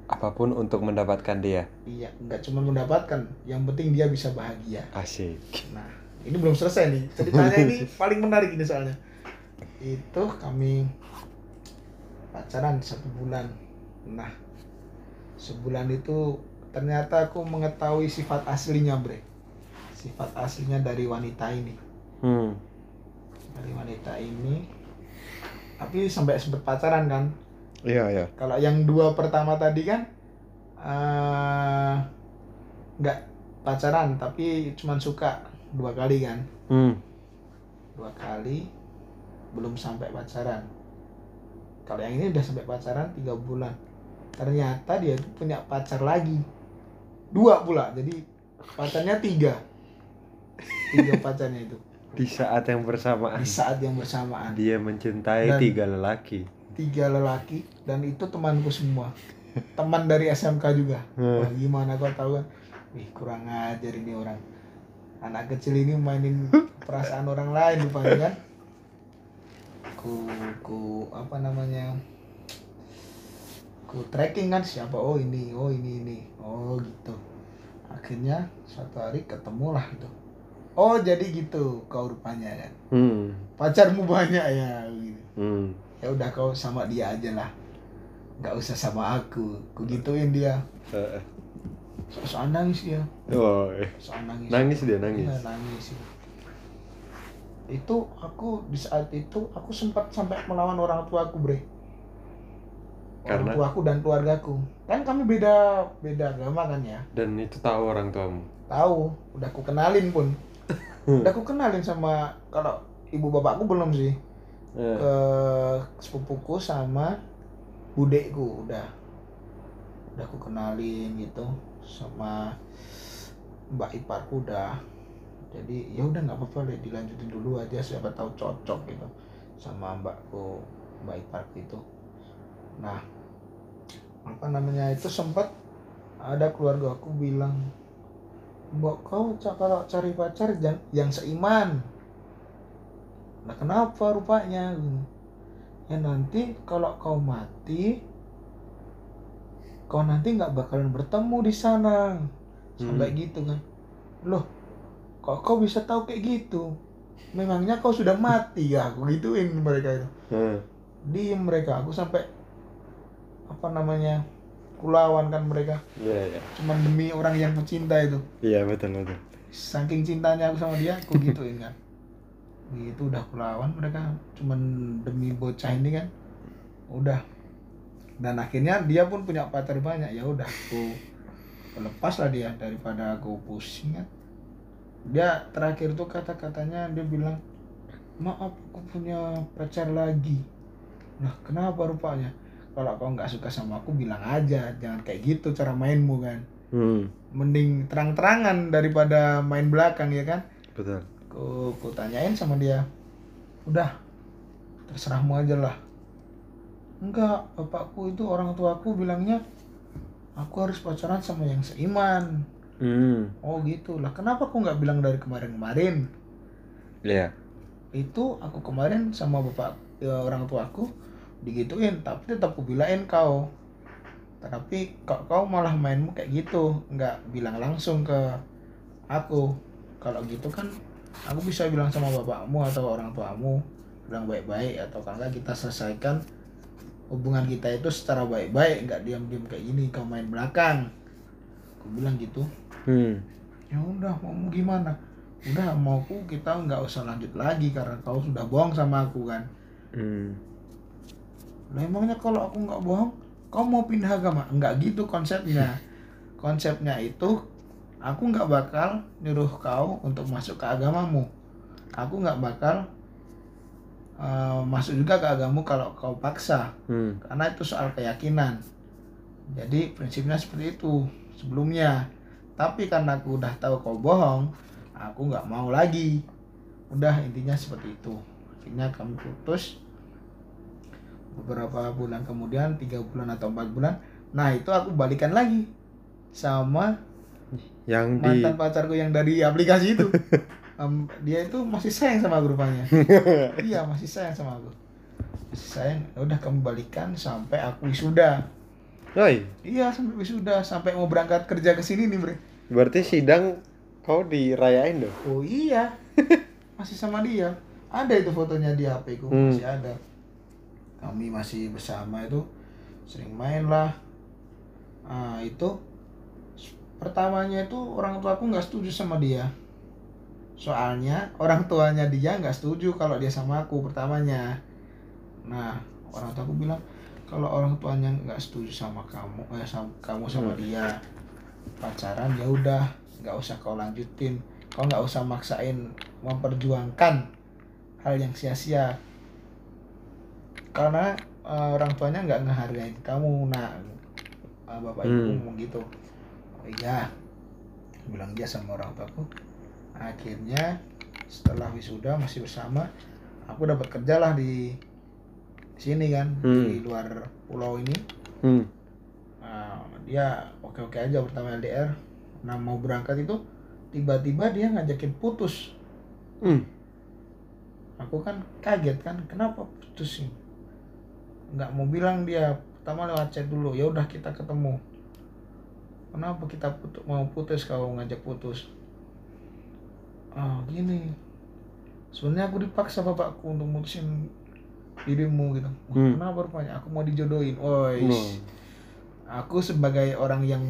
A: Apa pun untuk mendapatkan dia.
B: iya nggak cuma mendapatkan yang penting dia bisa bahagia
A: Asik.
B: Nah, ini belum selesai nih. Ceritanya ini paling menarik ini soalnya. Itu kami pacaran satu bulan. Nah, sebulan itu ternyata aku mengetahui sifat aslinya, Bre. Sifat aslinya dari wanita ini.
A: Hmm.
B: Dari wanita ini tapi sampai sempet pacaran kan
A: Iya, iya.
B: kalau yang dua pertama tadi kan eh, nggak pacaran tapi cuman suka dua kali kan
A: Hmm.
B: dua kali belum sampai pacaran kalau yang ini udah sampai pacaran tiga bulan ternyata dia itu punya pacar lagi. Dua pula jadi pacarnya tiga. Tiga pacarnya itu.
A: Di saat yang bersamaan.
B: Di saat yang bersamaan.
A: Dia mencintai
B: Dan-
A: tiga lelaki.
B: tiga lelaki dan itu temanku semua. Teman dari SMK juga.
A: Hmm.
B: Wah, gimana kau tahu kan? Wih kurang ajar ini orang. Anak kecil ini mainin perasaan orang lain rupanya kan. Ku ku apa namanya ku tracking kan siapa? Oh ini. Oh ini ini. Oh gitu. Akhirnya suatu hari ketemulah itu oh jadi gitu kau rupanya kan?
A: Hmm.
B: pacarmu banyak ya gitu.
A: Hmm.
B: ya udah kau sama dia aja lah. Nggak usah sama aku. Ku gituin dia.
A: Eh,
B: soal nangis dia.
A: Oh,
B: soal nangis.
A: Nangis dia nangis.
B: Iya, nangis itu aku di saat itu aku sempat sampai melawan orang tuaku bre orang
A: Karena?
B: tuaku dan keluargaku. Kan kami beda beda agama kan ya?
A: Dan itu tahu orang tuamu.
B: tahu. Udah aku kenalin pun. Udah aku kenalin sama kalau ibu bapakku belum sih.
A: Eh.
B: ke sepupuku sama budekku udah. Udah aku kenalin gitu sama mbak iparku udah. Jadi ya udah nggak apa-apa deh dilanjutin dulu aja siapa tahu cocok gitu sama mbakku mbak iparku itu. Nah apa namanya itu sempat ada keluarga aku bilang mbak kau kalau cari pacar jangan yang seiman Nah kenapa rupanya? Ya nanti kalau kau mati, kau nanti nggak bakalan bertemu di sana. Sampai gitu kan. Loh, kok kau bisa tahu kayak gitu? Memangnya kau sudah mati ya? Aku gituin mereka itu.
A: Eh.
B: Diem mereka, aku sampai apa namanya? Kulawan kan mereka.
A: Iya, iya.
B: Cuman demi orang yang kucinta itu.
A: Iya, betul, betul.
B: Saking cintanya aku sama dia, aku gituin kan. Gitu udah kulawan mereka cuman demi bocah ini kan. Udah. Dan akhirnya dia pun punya pacar banyak. Ya udah aku lepas lah dia daripada aku pusing kan. Dia terakhir tuh kata-katanya dia bilang, "Maaf, aku punya pacar lagi." Nah, kenapa rupanya? Kalau kau nggak suka sama aku bilang aja, jangan kayak gitu cara mainmu kan
A: Hmm.
B: mending terang-terangan daripada main belakang ya kan
A: Betul.
B: ku, ku tanyain sama dia udah terserahmu aja lah enggak bapakku itu orang tuaku bilangnya aku harus pacaran sama yang seiman
A: Hmm.
B: oh gitu lah kenapa aku nggak bilang dari kemarin-kemarin
A: Iya.
B: itu aku kemarin sama bapak ya, orang tuaku digituin tapi tetap aku bilain kau. Tapi kok kau malah mainmu kayak gitu? Nggak bilang langsung ke aku. Kalau gitu kan aku bisa bilang sama bapakmu atau orang tuamu bilang baik-baik atau nggak kita selesaikan hubungan kita itu secara baik-baik nggak diam-diam kayak gini kau main belakang. Aku bilang gitu.
A: Hmm.
B: ya udah mau gimana? Udah mauku kita nggak usah lanjut lagi karena kau sudah bohong sama aku kan.
A: Hmm.
B: Lah emangnya kalau aku nggak bohong, kau mau pindah agama? Nggak gitu konsepnya. Konsepnya itu aku nggak bakal nyuruh kau untuk masuk ke agamamu. Aku nggak bakal eh, masuk juga ke agamamu kalau kau paksa,
A: Hmm.
B: karena itu soal keyakinan. Jadi prinsipnya seperti itu sebelumnya. Tapi karena aku udah tahu kau bohong, aku nggak mau lagi. Udah intinya seperti itu. Akhirnya kami putus beberapa bulan kemudian tiga bulan atau empat bulan nah itu aku balikan lagi sama
A: Yang di
B: mantan pacarku yang dari aplikasi itu. Em, dia itu masih sayang sama aku rupanya. Iya masih sayang sama aku. Masih sayang Ya udah kamu balikan sampai aku wisuda.
A: Oi,
B: iya sampai wisuda sampai mau berangkat kerja ke sini nih bre.
A: Berarti sidang kau dirayain dong.
B: oh iya. Masih sama dia. Ada itu fotonya di HP ku
A: Hmm.
B: masih ada kami masih bersama itu sering main lah ah itu pertamanya itu orang tua aku nggak setuju sama dia. Soalnya orang tuanya dia nggak setuju kalau dia sama aku pertamanya. Nah orang tua aku bilang kalau orang tuanya nggak setuju sama kamu eh sama kamu sama dia pacaran ya udah nggak usah kau lanjutin. Kau nggak usah maksain memperjuangkan hal yang sia-sia karena eh, orang tuanya nggak ngehargain kamu nah eh, bapak ibu
A: Hmm.
B: ngomong gitu oh iya bilang dia sama orang tuaku akhirnya setelah wisuda masih bersama aku dapat kerja lah di sini kan
A: Hmm.
B: di luar pulau ini
A: Hmm.
B: Nah, dia oke oke aja pertama LDR nah mau berangkat itu tiba-tiba dia ngajakin putus
A: Hmm.
B: aku kan kaget kan kenapa putus sih nggak mau bilang dia pertama lewat chat dulu ya udah kita ketemu. Kenapa kita putus, mau putus kau ngajak putus? Ah gini. Sebenarnya aku dipaksa bapakku untuk mutusin dirimu gitu.
A: Hmm.
B: kenapa rupanya? Aku mau dijodohin. Oi,
A: Oh.
B: aku sebagai orang yang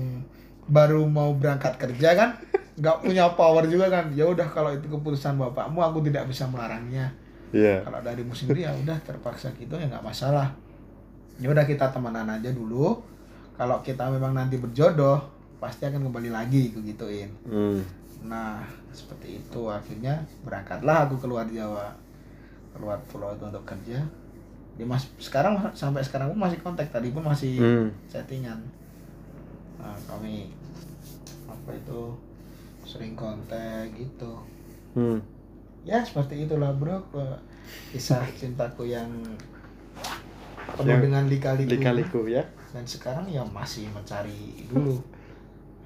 B: baru mau berangkat kerja kan nggak punya power juga kan. Ya udah kalau itu keputusan bapakmu aku tidak bisa melarangnya.
A: Iya.
B: kalau darimu sendiri ya udah terpaksa gitu ya nggak masalah ya udah kita temenan aja dulu. Kalau kita memang nanti berjodoh pasti akan kembali lagi aku gituin.
A: Hmm.
B: nah seperti itu. Akhirnya berangkatlah aku keluar Jawa. Keluar pulau itu untuk kerja. Dia mas sekarang sampai sekarang pun masih kontak. Tadi pun masih
A: Hmm.
B: settingan nah, kami apa itu sering kontak gitu.
A: Hmm.
B: ya seperti itulah bro. Kisah cintaku yang penuh
A: Yang
B: dengan lika-liku.
A: Lika-liku ya.
B: dan sekarang ya masih mencari dulu.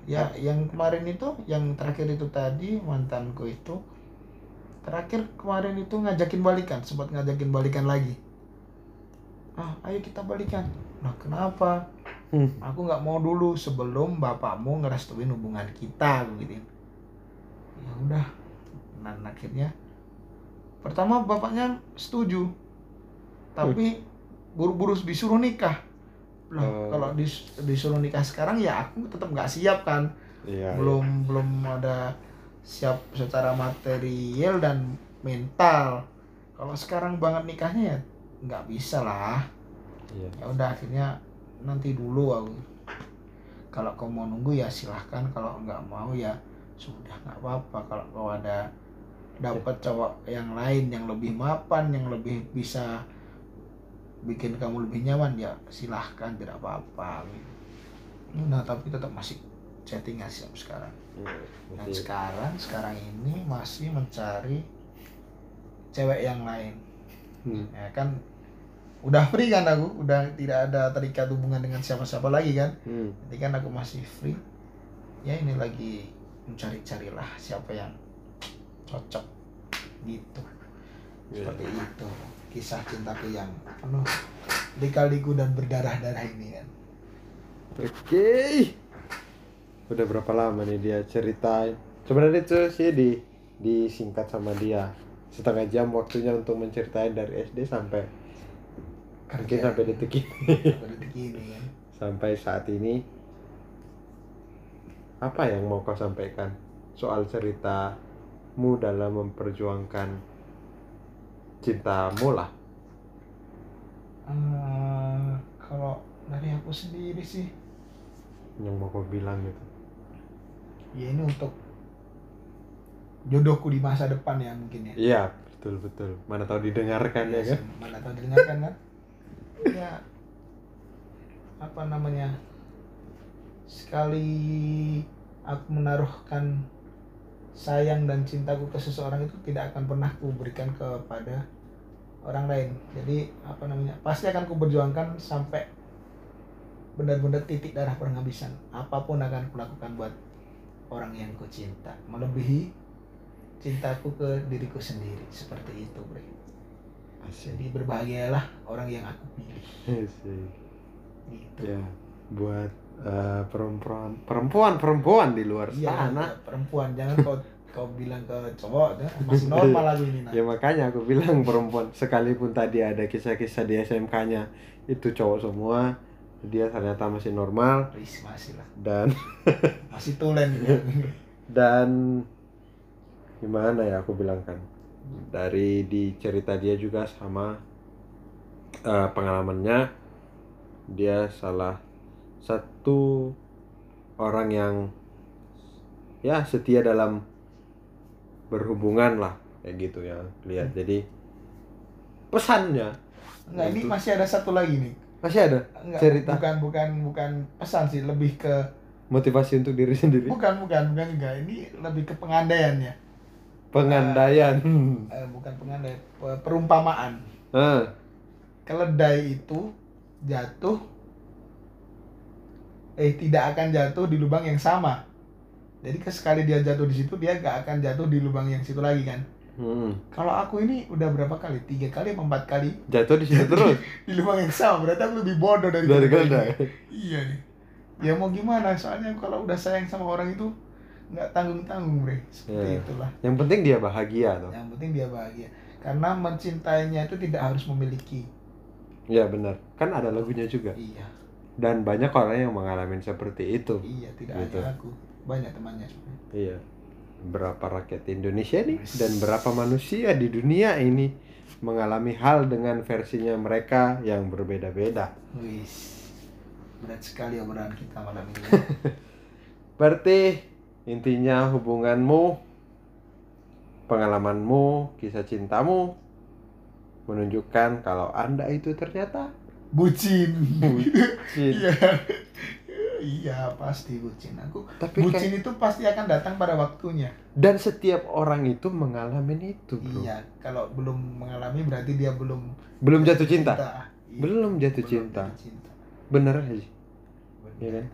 B: Ya yang kemarin itu yang terakhir itu tadi mantanku itu terakhir kemarin itu ngajakin balikan sempat ngajakin balikan lagi. Ah ayo kita balikan. Nah kenapa?
A: Hmm.
B: aku nggak mau dulu sebelum bapakmu ngerestuin hubungan kita gituin ya udah. Dan akhirnya pertama bapaknya setuju. Tapi buru-buru disuruh nikah. Lah
A: Oh.
B: kalau dis- disuruh nikah sekarang ya aku tetap nggak siap kan.
A: Iya.
B: belum belum ada siap secara material dan mental. Kalau sekarang banget nikahnya ya nggak bisa lah.
A: Iya.
B: ya udah akhirnya nanti dulu aku. Kalau kau mau nunggu ya silahkan kalau nggak mau ya sudah nggak apa-apa. Kalau kau ada dapat cowok yang lain yang lebih mapan yang lebih bisa bikin kamu lebih nyaman ya silahkan tidak apa-apa nah tapi tetap masih chattingan sih sampai sekarang
A: Iya.
B: dan sekarang sekarang ini masih mencari cewek yang lain
A: Hmm.
B: ya kan udah free kan aku udah tidak ada terikat hubungan dengan siapa-siapa lagi kan
A: Hmm.
B: jadi kan aku masih free ya ini lagi mencari-carilah siapa yang cocok gitu
A: Iya.
B: seperti itu kisah cintaku yang penuh lika-liku dan berdarah-darah ini kan.
A: Oke. Udah berapa lama nih dia ceritain? Sebenarnya itu sih di disingkat sama dia. Setengah jam waktunya untuk menceritain dari SD sampai mungkin sampai detik ini.
B: Sampai detik ini kan.
A: Sampai saat ini. Apa yang mau kau sampaikan soal ceritamu dalam memperjuangkan cintamu lah.
B: Eh, kalau dari aku sendiri sih.
A: Yang mau kau bilang gitu.
B: Ya ini untuk jodohku di masa depan ya mungkin ya.
A: Iya betul betul. Mana tahu didengarkan ya
B: Iya
A: kan?
B: mana tahu didengarkan kan? Ya apa namanya? Sekali aku menaruhkan sayang dan cintaku ke seseorang itu tidak akan pernah ku berikan kepada orang lain. Jadi apa namanya pasti akan ku berjuangkan sampai benar-benar titik darah penghabisan apa pun akan kulakukan buat orang yang ku cinta. Melebihi cintaku ke diriku sendiri. Seperti itu bre.
A: Asik.
B: jadi berbahagialah orang yang aku pilih.
A: Asik.
B: gitu.
A: Ya buat eh, perempuan perempuan perempuan di luar
B: Iya,
A: sana.
B: iya, perempuan. Jangan kau kau bilang ke cowok ya, masih normal lagu ini nah.
A: ya makanya aku bilang perempuan. Sekalipun tadi ada kisah-kisah di SMK-nya itu cowok semua dia ternyata masih normal.
B: Wis, masih lah.
A: Dan
B: masih tulen ya.
A: dan gimana ya aku bilang kan? Dari di cerita dia juga sama eh, pengalamannya dia salah satu orang yang ya setia dalam berhubungan lah kayak gitu ya lihat jadi pesannya
B: Enggak, ini
A: Itu.
B: masih ada satu lagi nih.
A: masih ada
B: Enggak,
A: cerita
B: bukan bukan bukan pesan sih, lebih ke
A: motivasi untuk diri sendiri
B: bukan bukan bukan juga. Ini lebih ke pengandaian ya.
A: pengandaian
B: Eh, bukan pengandaian, pe- perumpamaan.
A: Ah,
B: Keledai itu jatuh eh tidak akan jatuh di lubang yang sama. Jadi ke- sekali dia jatuh di situ dia gak akan jatuh di lubang yang situ lagi kan.
A: hmm.
B: Kalau aku ini udah berapa kali? Tiga kali apa empat kali
A: jatuh di situ terus
B: di lubang yang sama. Berarti aku lebih bodoh dari
A: dari
B: keledai Iya nih. Ya mau gimana? Soalnya kalau udah sayang sama orang itu nggak tanggung tanggung bre. Seperti
A: Iya.
B: itulah.
A: yang penting dia bahagia tuh
B: Yang penting dia bahagia. Karena mencintainya itu tidak harus memiliki.
A: ya benar kan ada lagunya juga
B: Iya.
A: Dan banyak orang yang mengalami seperti itu
B: Iya, tidak
A: Gitu.
B: hanya aku. Banyak temannya sebenarnya.
A: iya berapa rakyat Indonesia nih dan berapa manusia di dunia ini mengalami hal dengan versinya mereka yang berbeda-beda
B: Wis. Berat sekali obrolan kita malam ini.
A: berarti intinya hubunganmu pengalamanmu kisah cintamu menunjukkan kalau anda itu ternyata
B: bucin.
A: bucin
B: Iya. Iya, pasti bucin. Aku
A: tapi kayak
B: bucin itu pasti akan datang pada waktunya.
A: dan setiap orang itu mengalami itu bro
B: Iya, kalau belum mengalami berarti dia belum
A: belum jatuh cinta
B: Iya,
A: Belum jatuh
B: belum
A: cinta.
B: jatuh cinta.
A: bener aja Iya kan?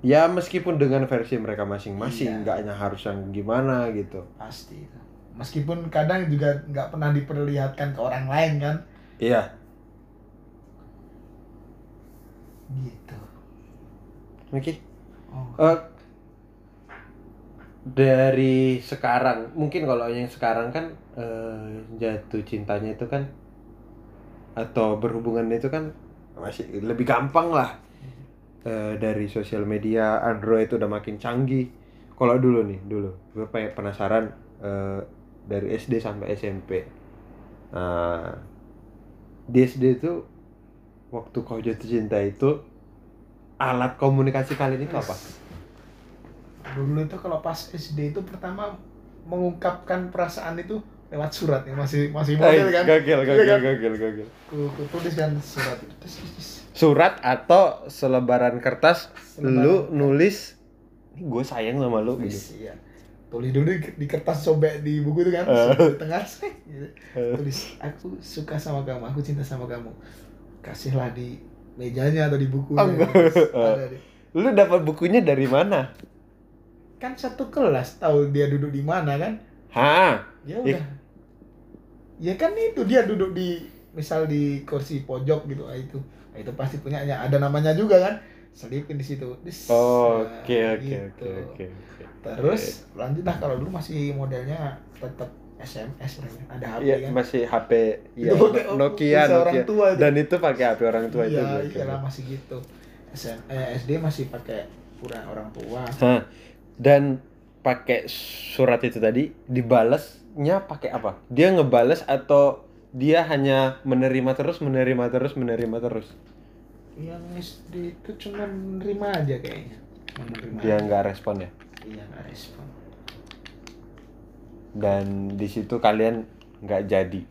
A: ya meskipun dengan versi mereka masing-masing
B: Iya.
A: nggak hanya harus yang gimana gitu
B: Pasti. Meskipun kadang juga nggak pernah diperlihatkan ke orang lain kan.
A: iya
B: Gitu.
A: oke
B: Oh.
A: Eh, dari sekarang mungkin kalau yang sekarang kan eh, jatuh cintanya itu kan atau berhubungan itu kan masih lebih gampang lah Eh, dari sosial media Android itu udah makin canggih kalau dulu nih dulu gue penasaran eh, dari SD sampai SMP nah di SD itu waktu kau jatuh cinta itu alat komunikasi kalian itu apa?
B: Dulu itu kalau pas SD itu pertama mengungkapkan perasaan itu lewat surat ya masih masih model kan.
A: Gagel,
B: Iya
A: gagel,
B: kan?
A: gagel, gagel.
B: Ku, ku tulis kan surat.
A: Surat atau selebaran kertas
B: Selebaran.
A: lu nulis gue sayang sama lu gitu.
B: Iya. Tulis dulu di, di kertas sobek di buku itu kan,
A: Eh.
B: sobek di tengah, gitu.
A: Eh.
B: tulis aku suka sama kamu, aku cinta sama kamu. Kasihlah di mejanya atau di buku.
A: Oh.
B: Ada di-
A: Lu dapat bukunya dari mana?
B: Kan satu kelas tahu dia duduk di mana kan?
A: Hah?
B: Ya udah. Ya kan itu dia duduk di misal di kursi pojok gitu, ah, itu. Ah, itu pasti punyanya. Ada namanya juga kan? Selipin di situ.
A: Oh,
B: Nah,
A: Oke, oke,
B: gitu.
A: oke, oke. oke.
B: Terus lanjutlah kalau dulu masih modelnya tetap SMS lah ya. Ada HP
A: Iya,
B: kan.
A: masih HP ya, Nokia, Nokia.
B: tua itu.
A: Dan itu pakai HP orang tua itu.
B: Iya, iyalah masih gitu. SM, eh, SD masih pakai pura orang tua.
A: Hah. Dan pakai surat itu tadi dibalasnya pakai apa? Dia ngebales atau dia hanya menerima terus, menerima terus, menerima terus?
B: Yang SD itu cuma menerima aja kayaknya. Menerima.
A: Dia nggak respon ya.
B: Iya nggak respon.
A: Dan di situ kalian nggak jadi.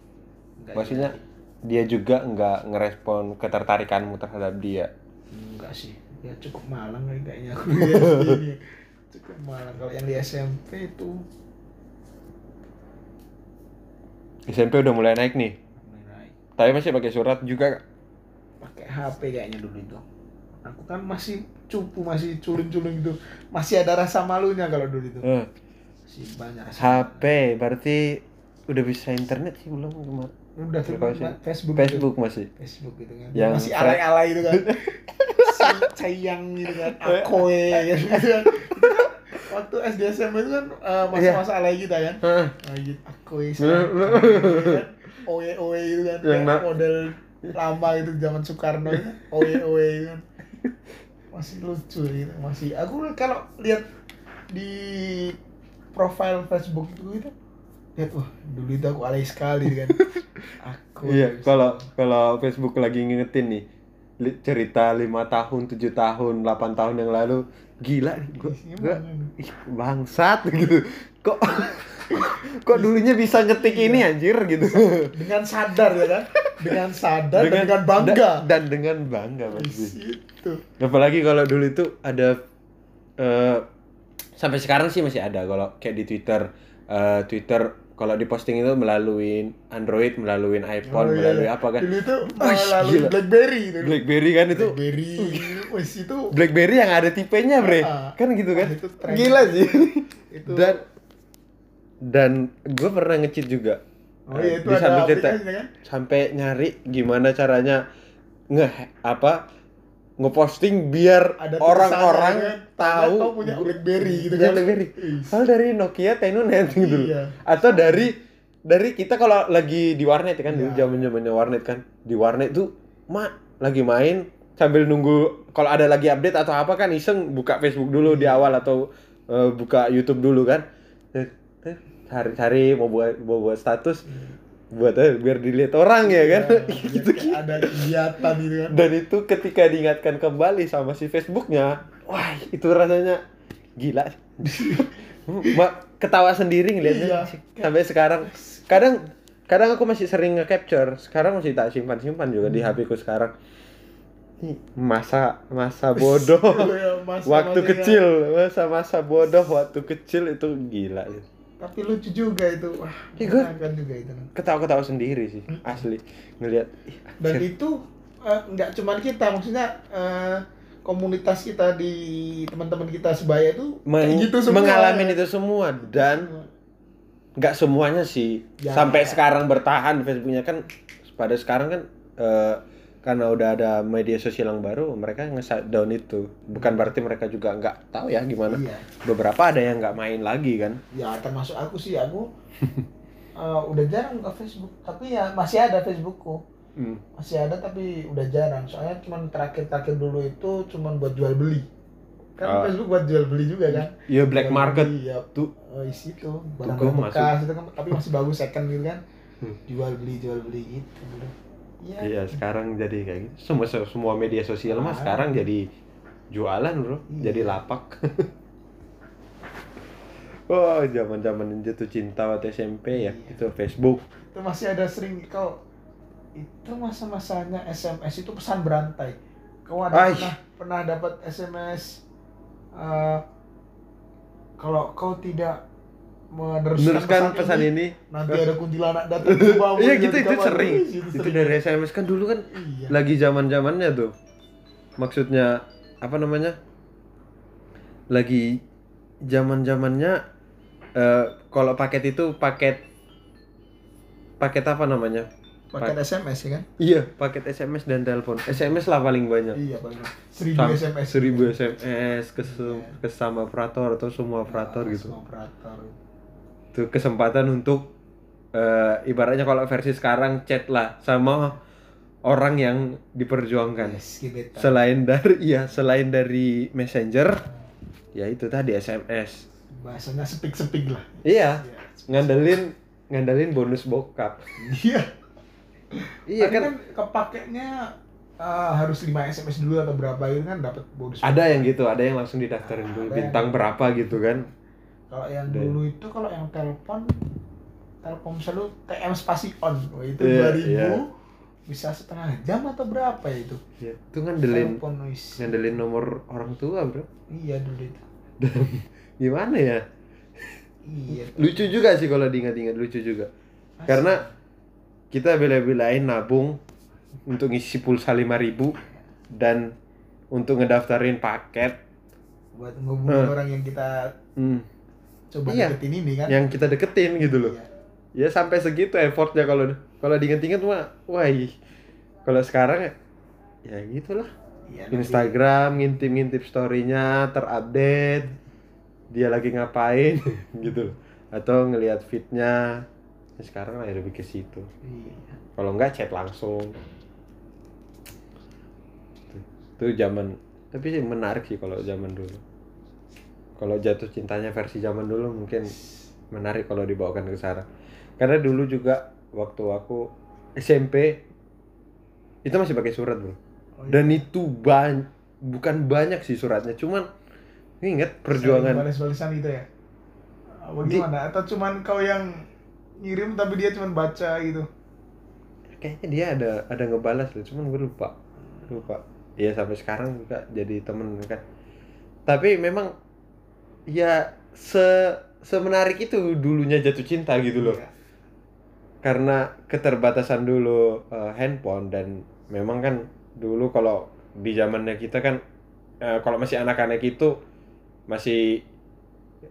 B: Nggak
A: Maksudnya
B: jadi.
A: dia juga nggak ngerespon ketertarikanmu terhadap dia.
B: enggak sih. Ya cukup malang kayaknya aku. Cukup malang. Kalau yang di SMP itu
A: SMP udah mulai naik nih.
B: mulai naik.
A: Tapi masih pakai surat juga.
B: pakai HP kayaknya dulu itu. Aku kan masih cupu, masih culun-culun gitu. Masih ada rasa malunya kalau dulu itu. Masih banyak.
A: HP berarti udah bisa internet sih belum kemarin.
B: Udah
A: Aplikasi.
B: Facebook.
A: Facebook masih.
B: Facebook gitu kan.
A: Yang
B: masih alay-alay gitu kan. Sayang gitu kan. Akoe gitu kan. Kan Waktu SD SMP itu kan eh, masa-masa alay kita kan. Gitu. Akoe gitu kan. Oe oe gitu kan.
A: Yang
B: Kayak model lama itu zaman Soekarno itu. Oe oe gitu kan. Masih lucu gitu. Masih aku kalau lihat di profile Facebook itu gitu. Lihat wah dulu itu aku alay sekali kan. Aku
A: Iya, kalau kalau Facebook lagi ngingetin nih li- cerita lima tahun, tujuh tahun, 8 tahun yang lalu, gila nih, gua, gua ih, bangsat gitu. Kok kok dulunya bisa ngetik ini anjir gitu.
B: dengan sadar ya kan? Dengan sadar dan dengan bangga.
A: da- dan dengan bangga Apalagi kalau dulu itu ada eh, sampai sekarang sih masih ada kalau kayak di Twitter eh, Twitter kalau diposting itu melalui Android, melalui iPhone,
B: Oh, iya,
A: melalui apa kan.
B: dulu itu melalui
A: gila.
B: BlackBerry itu
A: BlackBerry kan itu
B: BlackBerry wes itu
A: BlackBerry yang ada tipenya, Bre.
B: Ah.
A: Kan gitu kan?
B: Itu tren.
A: Gila sih.
B: itu
A: Dan dan gue pernah nge-cheat juga.
B: oh iya itu
A: Di
B: ada
A: cerita
B: aplikasinya kan
A: sampai nyari gimana caranya nge apa ngeposting biar orang-orang
B: kan?
A: tahu
B: Kau punya BlackBerry gitu kan.
A: BlackBerry. Soalnya dari Nokia Tenunet gitu.
B: Iya.
A: Atau dari dari kita kalau lagi di warnet kan dulu
B: Iya.
A: zaman-zamannya warnet kan. Di warnet tuh mak lagi main sambil nunggu kalau ada lagi update atau apa kan iseng buka Facebook dulu
B: Iya.
A: di awal atau eh, buka YouTube dulu kan. Eh, eh, Cari-cari mau buat mau buat status buat eh, biar dilihat orang ya kan.
B: Biar
A: gitu
B: ada kegiatan gitu kan.
A: Dan itu ketika diingatkan kembali sama si Facebooknya wah itu rasanya gila. Mbak ketawa sendiri ngeliatnya
B: Iya.
A: sampai sekarang. Kadang kadang aku masih sering nge-capture. Sekarang masih tak simpan simpan juga di HP ku sekarang. Masa masa bodoh.
B: Iya, masa-masa
A: waktu kecil masa masa bodoh waktu kecil itu gila
B: tapi lucu juga itu. Wah
A: gua-
B: menyenangkan juga itu
A: ketawa ketawa sendiri sih asli ngelihat. Ih,
B: dan itu eh, nggak cuma kita maksudnya eh, komunitas kita di teman-teman kita sebaya itu kayak gitu semua.
A: mengalami itu semua dan nggak semuanya sih.
B: Ya.
A: sampai sekarang bertahan Facebooknya kan pada sekarang kan eh, karena udah ada media sosial yang baru mereka nge down itu. Bukan berarti mereka juga nggak tahu ya gimana.
B: Iya.
A: Beberapa ada yang nggak main lagi kan?
B: Ya termasuk aku sih. Aku eh, udah jarang ke Facebook. Tapi ya masih ada Facebookku.
A: Hmm.
B: masih ada tapi udah jarang. Soalnya cuman terakhir-terakhir dulu itu cuman buat jual beli. Kan
A: Ah.
B: Facebook buat jual beli juga kan?
A: Iya black
B: Jual
A: market.
B: beli, ya.
A: tuh.
B: Oh isi itu. Barang bekas itu kan. Tapi masih bagus second gitu kan.
A: Hmm.
B: jual beli jual beli gitu dulu ya
A: iya sekarang jadi kayak gitu semua semua media sosial mah
B: Ah.
A: sekarang jadi jualan bro
B: Iya.
A: jadi lapak Wah, zaman-zaman jatuh cinta waktu SMP ya,
B: Iya.
A: itu Facebook.
B: itu masih ada sering kau itu masa-masanya SMS itu pesan berantai kau ada
A: Ai.
B: pernah pernah dapat SMS eh, kalau kau tidak meneruskan
A: Meneruskan pesan ini,
B: nanti ada kuntilanak datang ke
A: Iya
B: di
A: gitu itu sering. Itu dari SMS kan dulu kan
B: iya
A: lagi zaman zamannya tuh. Maksudnya apa namanya? Lagi zaman zamannya eh kalau paket itu paket paket apa namanya?
B: pakai SMS ya kan
A: Iya, paket SMS dan telepon. SMS lah paling banyak.
B: iya paling seribu
A: Sam-
B: SMS
A: seribu SMS ke, se- ke sama operator atau semua operator
B: Ah,
A: gitu.
B: semua operator
A: Itu kesempatan untuk eh, ibaratnya kalau versi sekarang chat lah sama orang yang diperjuangkan.
B: yes
A: Selain dari iya, selain dari Messenger, ya itu tadi SMS.
B: bahasanya sepik-sepik lah
A: Iya,
B: Iya.
A: ngandelin ngandelin bonus bokap.
B: iya
A: Iya kan
B: kan kepakainya eh, harus 5 SMS dulu atau berapa itu kan dapat bonus.
A: ada yang gitu, ada yang langsung didaftarin dulu
B: Ada yang-
A: bintang berapa gitu kan.
B: Kalau yang
A: Ada.
B: dulu itu kalau yang telepon telepon selalu TM spasi on. Wah, itu
A: Iya,
B: 2000
A: iya.
B: bisa setengah jam atau berapa ya itu?
A: Ya, itu ngandelin
B: Telepon
A: ngandelin nomor orang tua, Bro.
B: Iya dulu itu.
A: Gimana ya?
B: Iya.
A: Lucu juga sih kalau diingat-ingat lucu juga. Karena kita bela-belain nabung untuk ngisi pulsa 5000 dan untuk ngedaftarin paket
B: buat ngehubungin
A: Eh.
B: orang yang kita
A: hmm,
B: coba
A: Iya.
B: deketin ini kan.
A: yang kita deketin gitu loh.
B: Iya.
A: Ya sampai segitu effortnya kalau kalau diinget-inget mah wah kalau sekarang ya ya gitulah.
B: Nanti-
A: Instagram ngintip-ngintip story-nya terupdate dia lagi ngapain gitu loh. atau ngelihat feed-nya ya sekarang lah lebih ke situ
B: Iya.
A: kalau enggak chat langsung itu zaman tapi sih menarik sih kalau zaman dulu kalau jatuh cintanya versi zaman dulu mungkin menarik kalau dibawakan ke sekarang karena dulu juga waktu aku SMP itu masih pakai surat bro.
B: Oh, iya.
A: dan itu banyak bukan banyak sih suratnya cuman ingat perjuangan.
B: Balas-balasan gitu ya?
A: Di-
B: gimana? Atau cuman kau yang ngirim tapi dia cuman baca gitu?
A: Kayaknya dia ada ada ngebalas loh cuman gue lupa. Lupa. Ya sampai sekarang juga jadi temen kan. Tapi memang ya se semenarik itu dulunya jatuh cinta gitu loh
B: Iya.
A: karena keterbatasan dulu eh, handphone dan memang kan dulu kalau di zamannya kita kan eh, kalau masih anak-anak itu masih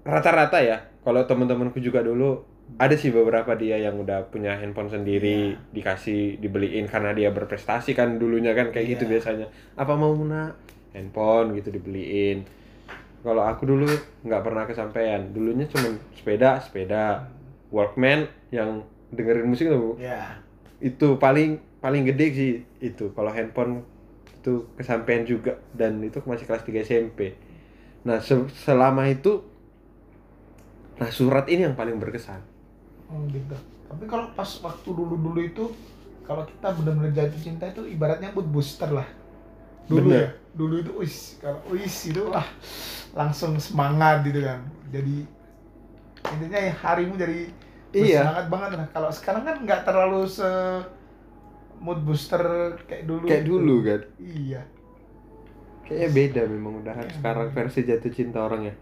A: rata-rata ya kalau teman-temanku juga dulu ada sih beberapa dia yang udah punya handphone sendiri
B: Iya.
A: dikasih dibeliin karena dia berprestasi kan dulunya kan kayak gitu
B: Iya.
A: biasanya apa mau nak handphone gitu dibeliin kalau aku dulu nggak pernah kesampaian. Dulunya cuman sepeda sepeda. Walkman yang dengerin musik tuh
B: ya
A: itu paling paling gede sih itu. Kalau handphone itu kesampaian juga. Dan itu masih kelas 3 SMP nah se- selama itu nah surat ini yang paling berkesan.
B: Oh gitu. Tapi kalau pas waktu dulu dulu itu kalau kita benar-benar jatuh cinta itu ibaratnya mood booster lah dulu
A: Bener.
B: ya dulu itu wis kalau wis itu lah langsung semangat gitu kan jadi intinya ya harimu jadi
A: Iya.
B: semangat banget nah kalau sekarang kan nggak terlalu se mood booster kayak dulu
A: kayak dulu kan
B: iya
A: kayaknya beda memang udah
B: Iya.
A: sekarang versi jatuh cinta orangnya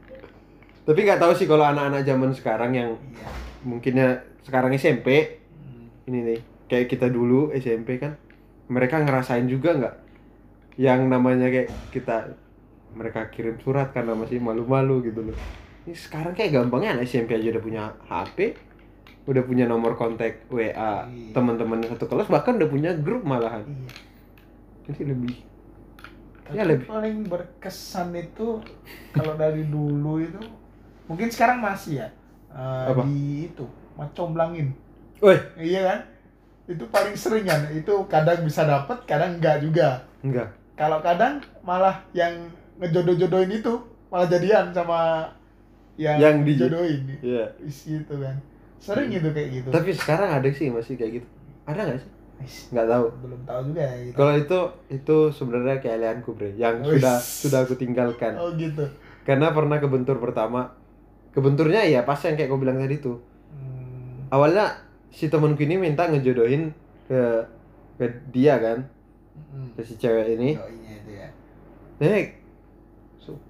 A: tapi nggak tahu sih kalau anak-anak zaman sekarang yang
B: iya
A: mungkinnya sekarang SMP
B: Hmm.
A: ini nih kayak kita dulu SMP kan mereka ngerasain juga nggak yang namanya kayak kita mereka kirim surat karena masih malu-malu gitu loh. Ini sekarang kayak gampangnya anak SMP aja udah punya HP udah punya nomor kontak WA
B: Iya.
A: teman-teman satu kelas bahkan udah punya grup malahan.
B: Iya.
A: Jadi lebih
B: Tapi
A: Ya, lebih.
B: paling berkesan itu kalau dari dulu itu mungkin sekarang masih ya eh,
A: Apa?
B: di itu macomblangin.
A: Woi.
B: Iya kan? Itu paling sering kan? Itu kadang bisa dapat kadang enggak juga.
A: Enggak
B: kalau kadang malah yang ngejodoh-jodohin itu malah jadian sama yang,
A: Yang di-
B: dijodohin
A: Iya.
B: Is gitu kan. Sering itu kayak gitu.
A: Tapi sekarang ada sih masih kayak gitu. Ada nggak sih? Nggak tahu.
B: belum tahu juga ya gitu.
A: Kalau itu itu sebenarnya keahlianku bre yang
B: Wih.
A: sudah sudah aku tinggalkan.
B: Oh gitu.
A: Karena pernah kebentur pertama. Kebenturnya ya pas yang kayak kau bilang tadi tuh.
B: Hmm,
A: awalnya si temanku ini minta ngejodohin ke ke dia kan
B: hmm.
A: si cewek ini.
B: Itu ya.
A: Eh so-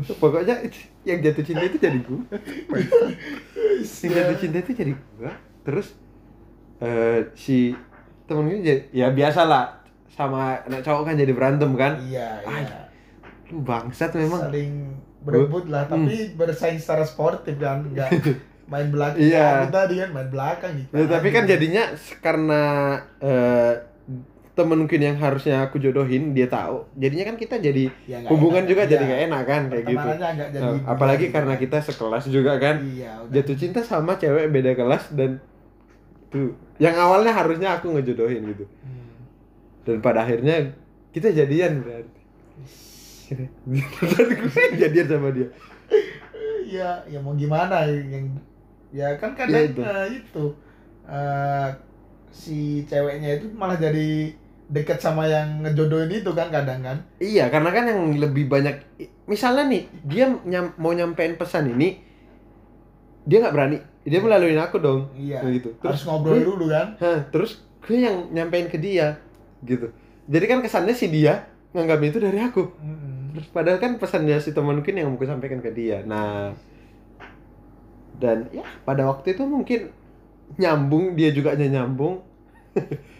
A: so, pokoknya itu- yang jatuh cinta itu jadi gua. Yang jatuh cinta itu jadi gua. Terus eh si temen ini jadi, ya biasa lah sama anak cowok kan jadi berantem kan?
B: Iya
A: Ay,
B: iya
A: lu bangsat memang.
B: Saling berebut lah
A: Hmm.
B: tapi bersaing secara sportif kan enggak main belakang.
A: Iya.
B: Kita dia main belakang gitu.
A: Ya, tapi kan jadinya karena eh, temen mungkin yang harusnya aku jodohin dia tahu jadinya kan kita jadi
B: Ya,
A: hubungan
B: enak.
A: juga jadi
B: Iya.
A: nggak enak kan kayak gitu
B: jadi
A: Nah, apalagi karena kita sekelas juga kan
B: iya udah.
A: jatuh cinta sama cewek beda kelas dan tuh yang awalnya harusnya aku ngejodohin gitu
B: Hmm.
A: dan pada akhirnya kita jadian berarti dan gue jadian sama dia
B: Iya, ya mau gimana yang ya kan kadang
A: Ya, itu.
B: eh, itu eh, si ceweknya itu malah jadi deket sama yang ngejodohin itu kan kadang kan.
A: iya karena kan yang lebih banyak misalnya nih dia nyam, mau nyampein pesan ini dia nggak berani dia melaluin aku dong
B: Iya.
A: Kayak gitu
B: Harus ngobrol
A: gue-
B: dulu kan.
A: Hah, terus gue yang nyampein ke dia gitu jadi kan kesannya si dia nganggap itu dari aku. Terus padahal kan pesannya si teman mungkin yang mau gue sampaikan ke dia. Nah, dan ya pada waktu itu mungkin nyambung dia juga nyambung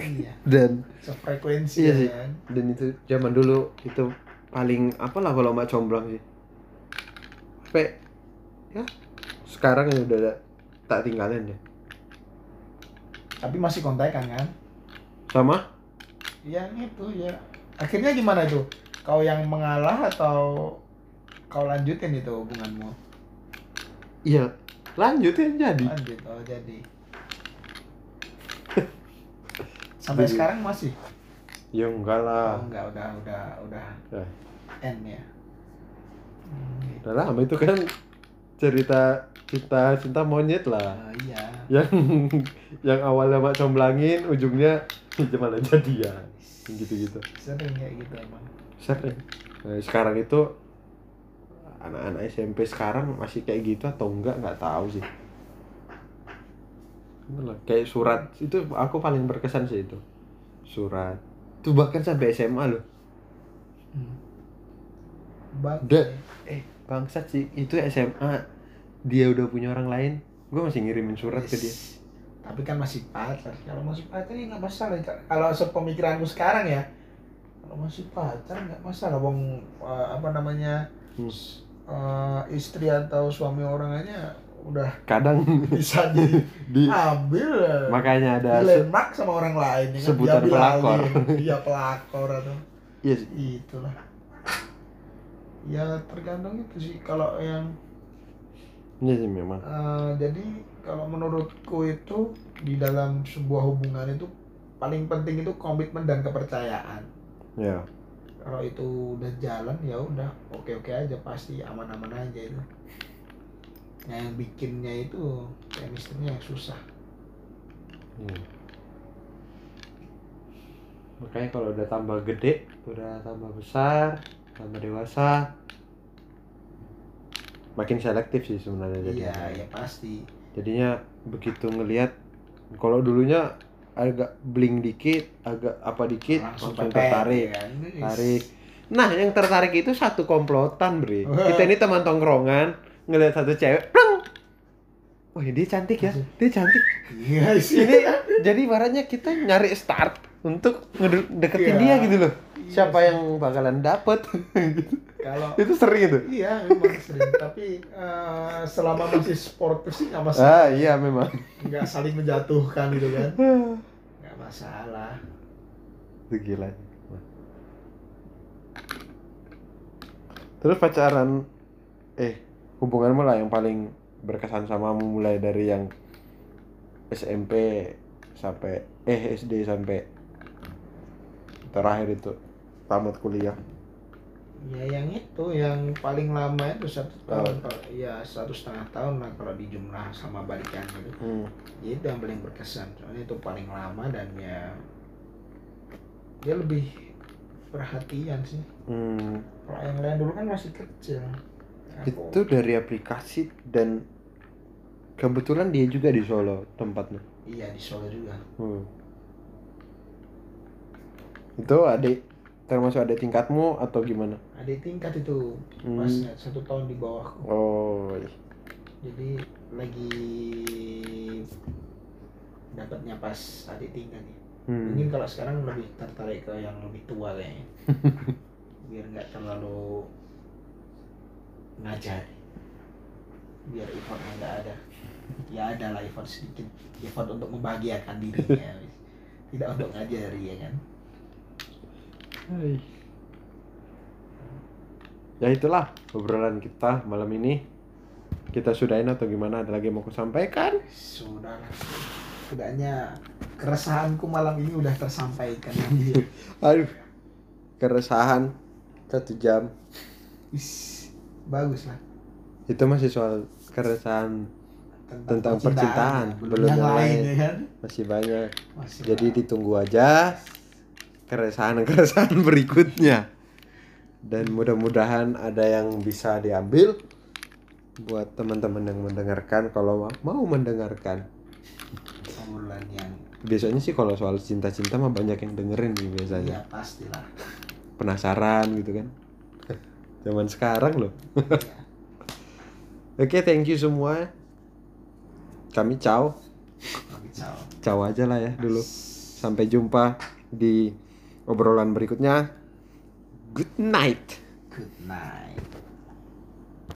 B: Iya.
A: dan
B: Sefrekuensi
A: Iya
B: ya
A: sih.
B: kan.
A: dan itu zaman dulu itu paling apalah kalau mak comblang sih. Sampai ya sekarang ya udah tak tinggalin ya.
B: Tapi masih kontekan kan?
A: Sama
B: Yang itu ya. Akhirnya gimana itu? Kau yang mengalah atau kau lanjutin itu hubunganmu?
A: iya lanjut ya jadi.
B: Lanjut, oh jadi. Sampai
A: Jadi-
B: sekarang masih?
A: Ya enggak
B: Oh,
A: lah.
B: enggak, udah, udah, udah
A: Ya.
B: end ya. Hmm,
A: Udah lama itu kan cerita cinta cinta monyet lah
B: Oh, iya
A: yang yang awalnya mak comblangin ujungnya malah jadian gitu gitu
B: sering kayak gitu emang
A: sering nah, sekarang itu anak-anak SMP sekarang masih kayak gitu atau enggak nggak tahu sih Bener. Lah, kayak surat itu aku paling berkesan sih itu. Surat. Tuh bahkan sampai SMA loh.
B: Hmm. Bang,
A: udah eh bangsat sih itu SMA dia udah punya orang lain. Gue masih ngirimin surat ke dia.
B: Yes. tapi kan masih pacar. Kalau masih pacar ya nggak masalah. Kalau sepemikiranku sekarang ya kalau masih pacar nggak masalah. Wong eh, apa namanya
A: Hmm.
B: eh, istri atau suami orang aja udah
A: kadang
B: bisa di
A: di
B: ambil
A: makanya ada
B: dilemak sama orang lain ya kan?
A: sebutan
B: Diambil
A: pelakor.
B: alih. iya pelakor atau
A: iya
B: itulah ya tergantung itu sih kalau yang
A: iya sih memang
B: Eh, jadi kalau menurutku itu di dalam sebuah hubungan itu paling penting itu komitmen dan kepercayaan.
A: ya
B: Kalau itu udah jalan ya udah oke oke aja pasti aman aman aja itu. Nah, yang bikinnya itu chemistry-nya yang susah.
A: Iya. makanya kalau udah tambah gede udah tambah besar tambah dewasa makin selektif sih sebenarnya
B: Iya
A: jadinya
B: ya pasti.
A: jadinya begitu ngelihat kalau dulunya agak bling dikit agak apa dikit langsung,
B: pepet,
A: tertarik
B: ya kan?
A: tarik nah yang tertarik itu satu komplotan bre kita ini teman tongkrongan ngelihat satu cewek pleng. Wah dia cantik ya dia cantik.
B: Iya sih.
A: ini jadi ibaratnya kita nyari start untuk ngedeketin
B: Iya.
A: dia gitu loh.
B: Iya
A: siapa
B: sih.
A: yang bakalan dapet?
B: Kalau
A: itu sering itu?
B: Iya memang sering tapi eh, selama masih sportif sih nggak masalah
A: ah iya memang.
B: nggak saling menjatuhkan gitu kan. Nggak masalah.
A: Itu gila. Terus pacaran eh hubunganmu lah yang paling berkesan samamu mulai dari yang SMP sampai eh SD sampai terakhir itu tamat kuliah
B: ya yang itu yang paling lama itu satu
A: Oh.
B: tahun ya satu setengah tahun lah kalau dijumlah sama balikan gitu
A: hmm.
B: ya itu yang paling berkesan soalnya itu paling lama dan ya dia lebih perhatian sih
A: Hmm.
B: kalau yang lain dulu kan masih kecil
A: itu dari aplikasi dan kebetulan dia juga di Solo tempatnya
B: iya di Solo juga
A: Hmm. Itu adik termasuk adik tingkatmu atau gimana?
B: adik tingkat itu
A: Hmm.
B: satu tahun di bawahku
A: Oh, iya.
B: jadi lagi dapatnya pas adik tingkat nih
A: Hmm.
B: mungkin kalau sekarang lebih tertarik ke yang lebih tua kayaknya biar nggak terlalu ngajar biar effortnya nggak ada ya ada lah effort sedikit effort untuk membahagiakan dirinya tidak untuk ngajari ya kan
A: Hai. Ya itulah obrolan kita malam ini. Kita sudahin atau gimana? Ada lagi yang mau aku sampaikan?
B: sudah lah setidaknya keresahanku malam ini udah tersampaikan
A: Aduh, keresahan satu jam.
B: Is, bagus lah
A: Itu masih soal keresahan Tentang percintaan,
B: belum
A: belum
B: yang
A: yang
B: lain ya kan
A: masih banyak.
B: Masih
A: Jadi
B: banyak.
A: ditunggu aja keresahan-keresahan berikutnya. Dan mudah-mudahan ada yang bisa diambil buat teman-teman yang mendengarkan kalau ma- mau mendengarkan.
B: obrolan yang
A: Biasanya sih kalau soal cinta-cinta mah banyak yang dengerin nih biasanya.
B: ya pastilah
A: Penasaran gitu kan. Zaman sekarang loh. Oke, thank you semua. Kami ciao.
B: kami ciao.
A: Ciao aja lah ya dulu. Sampai jumpa di obrolan berikutnya. Good night.
B: good night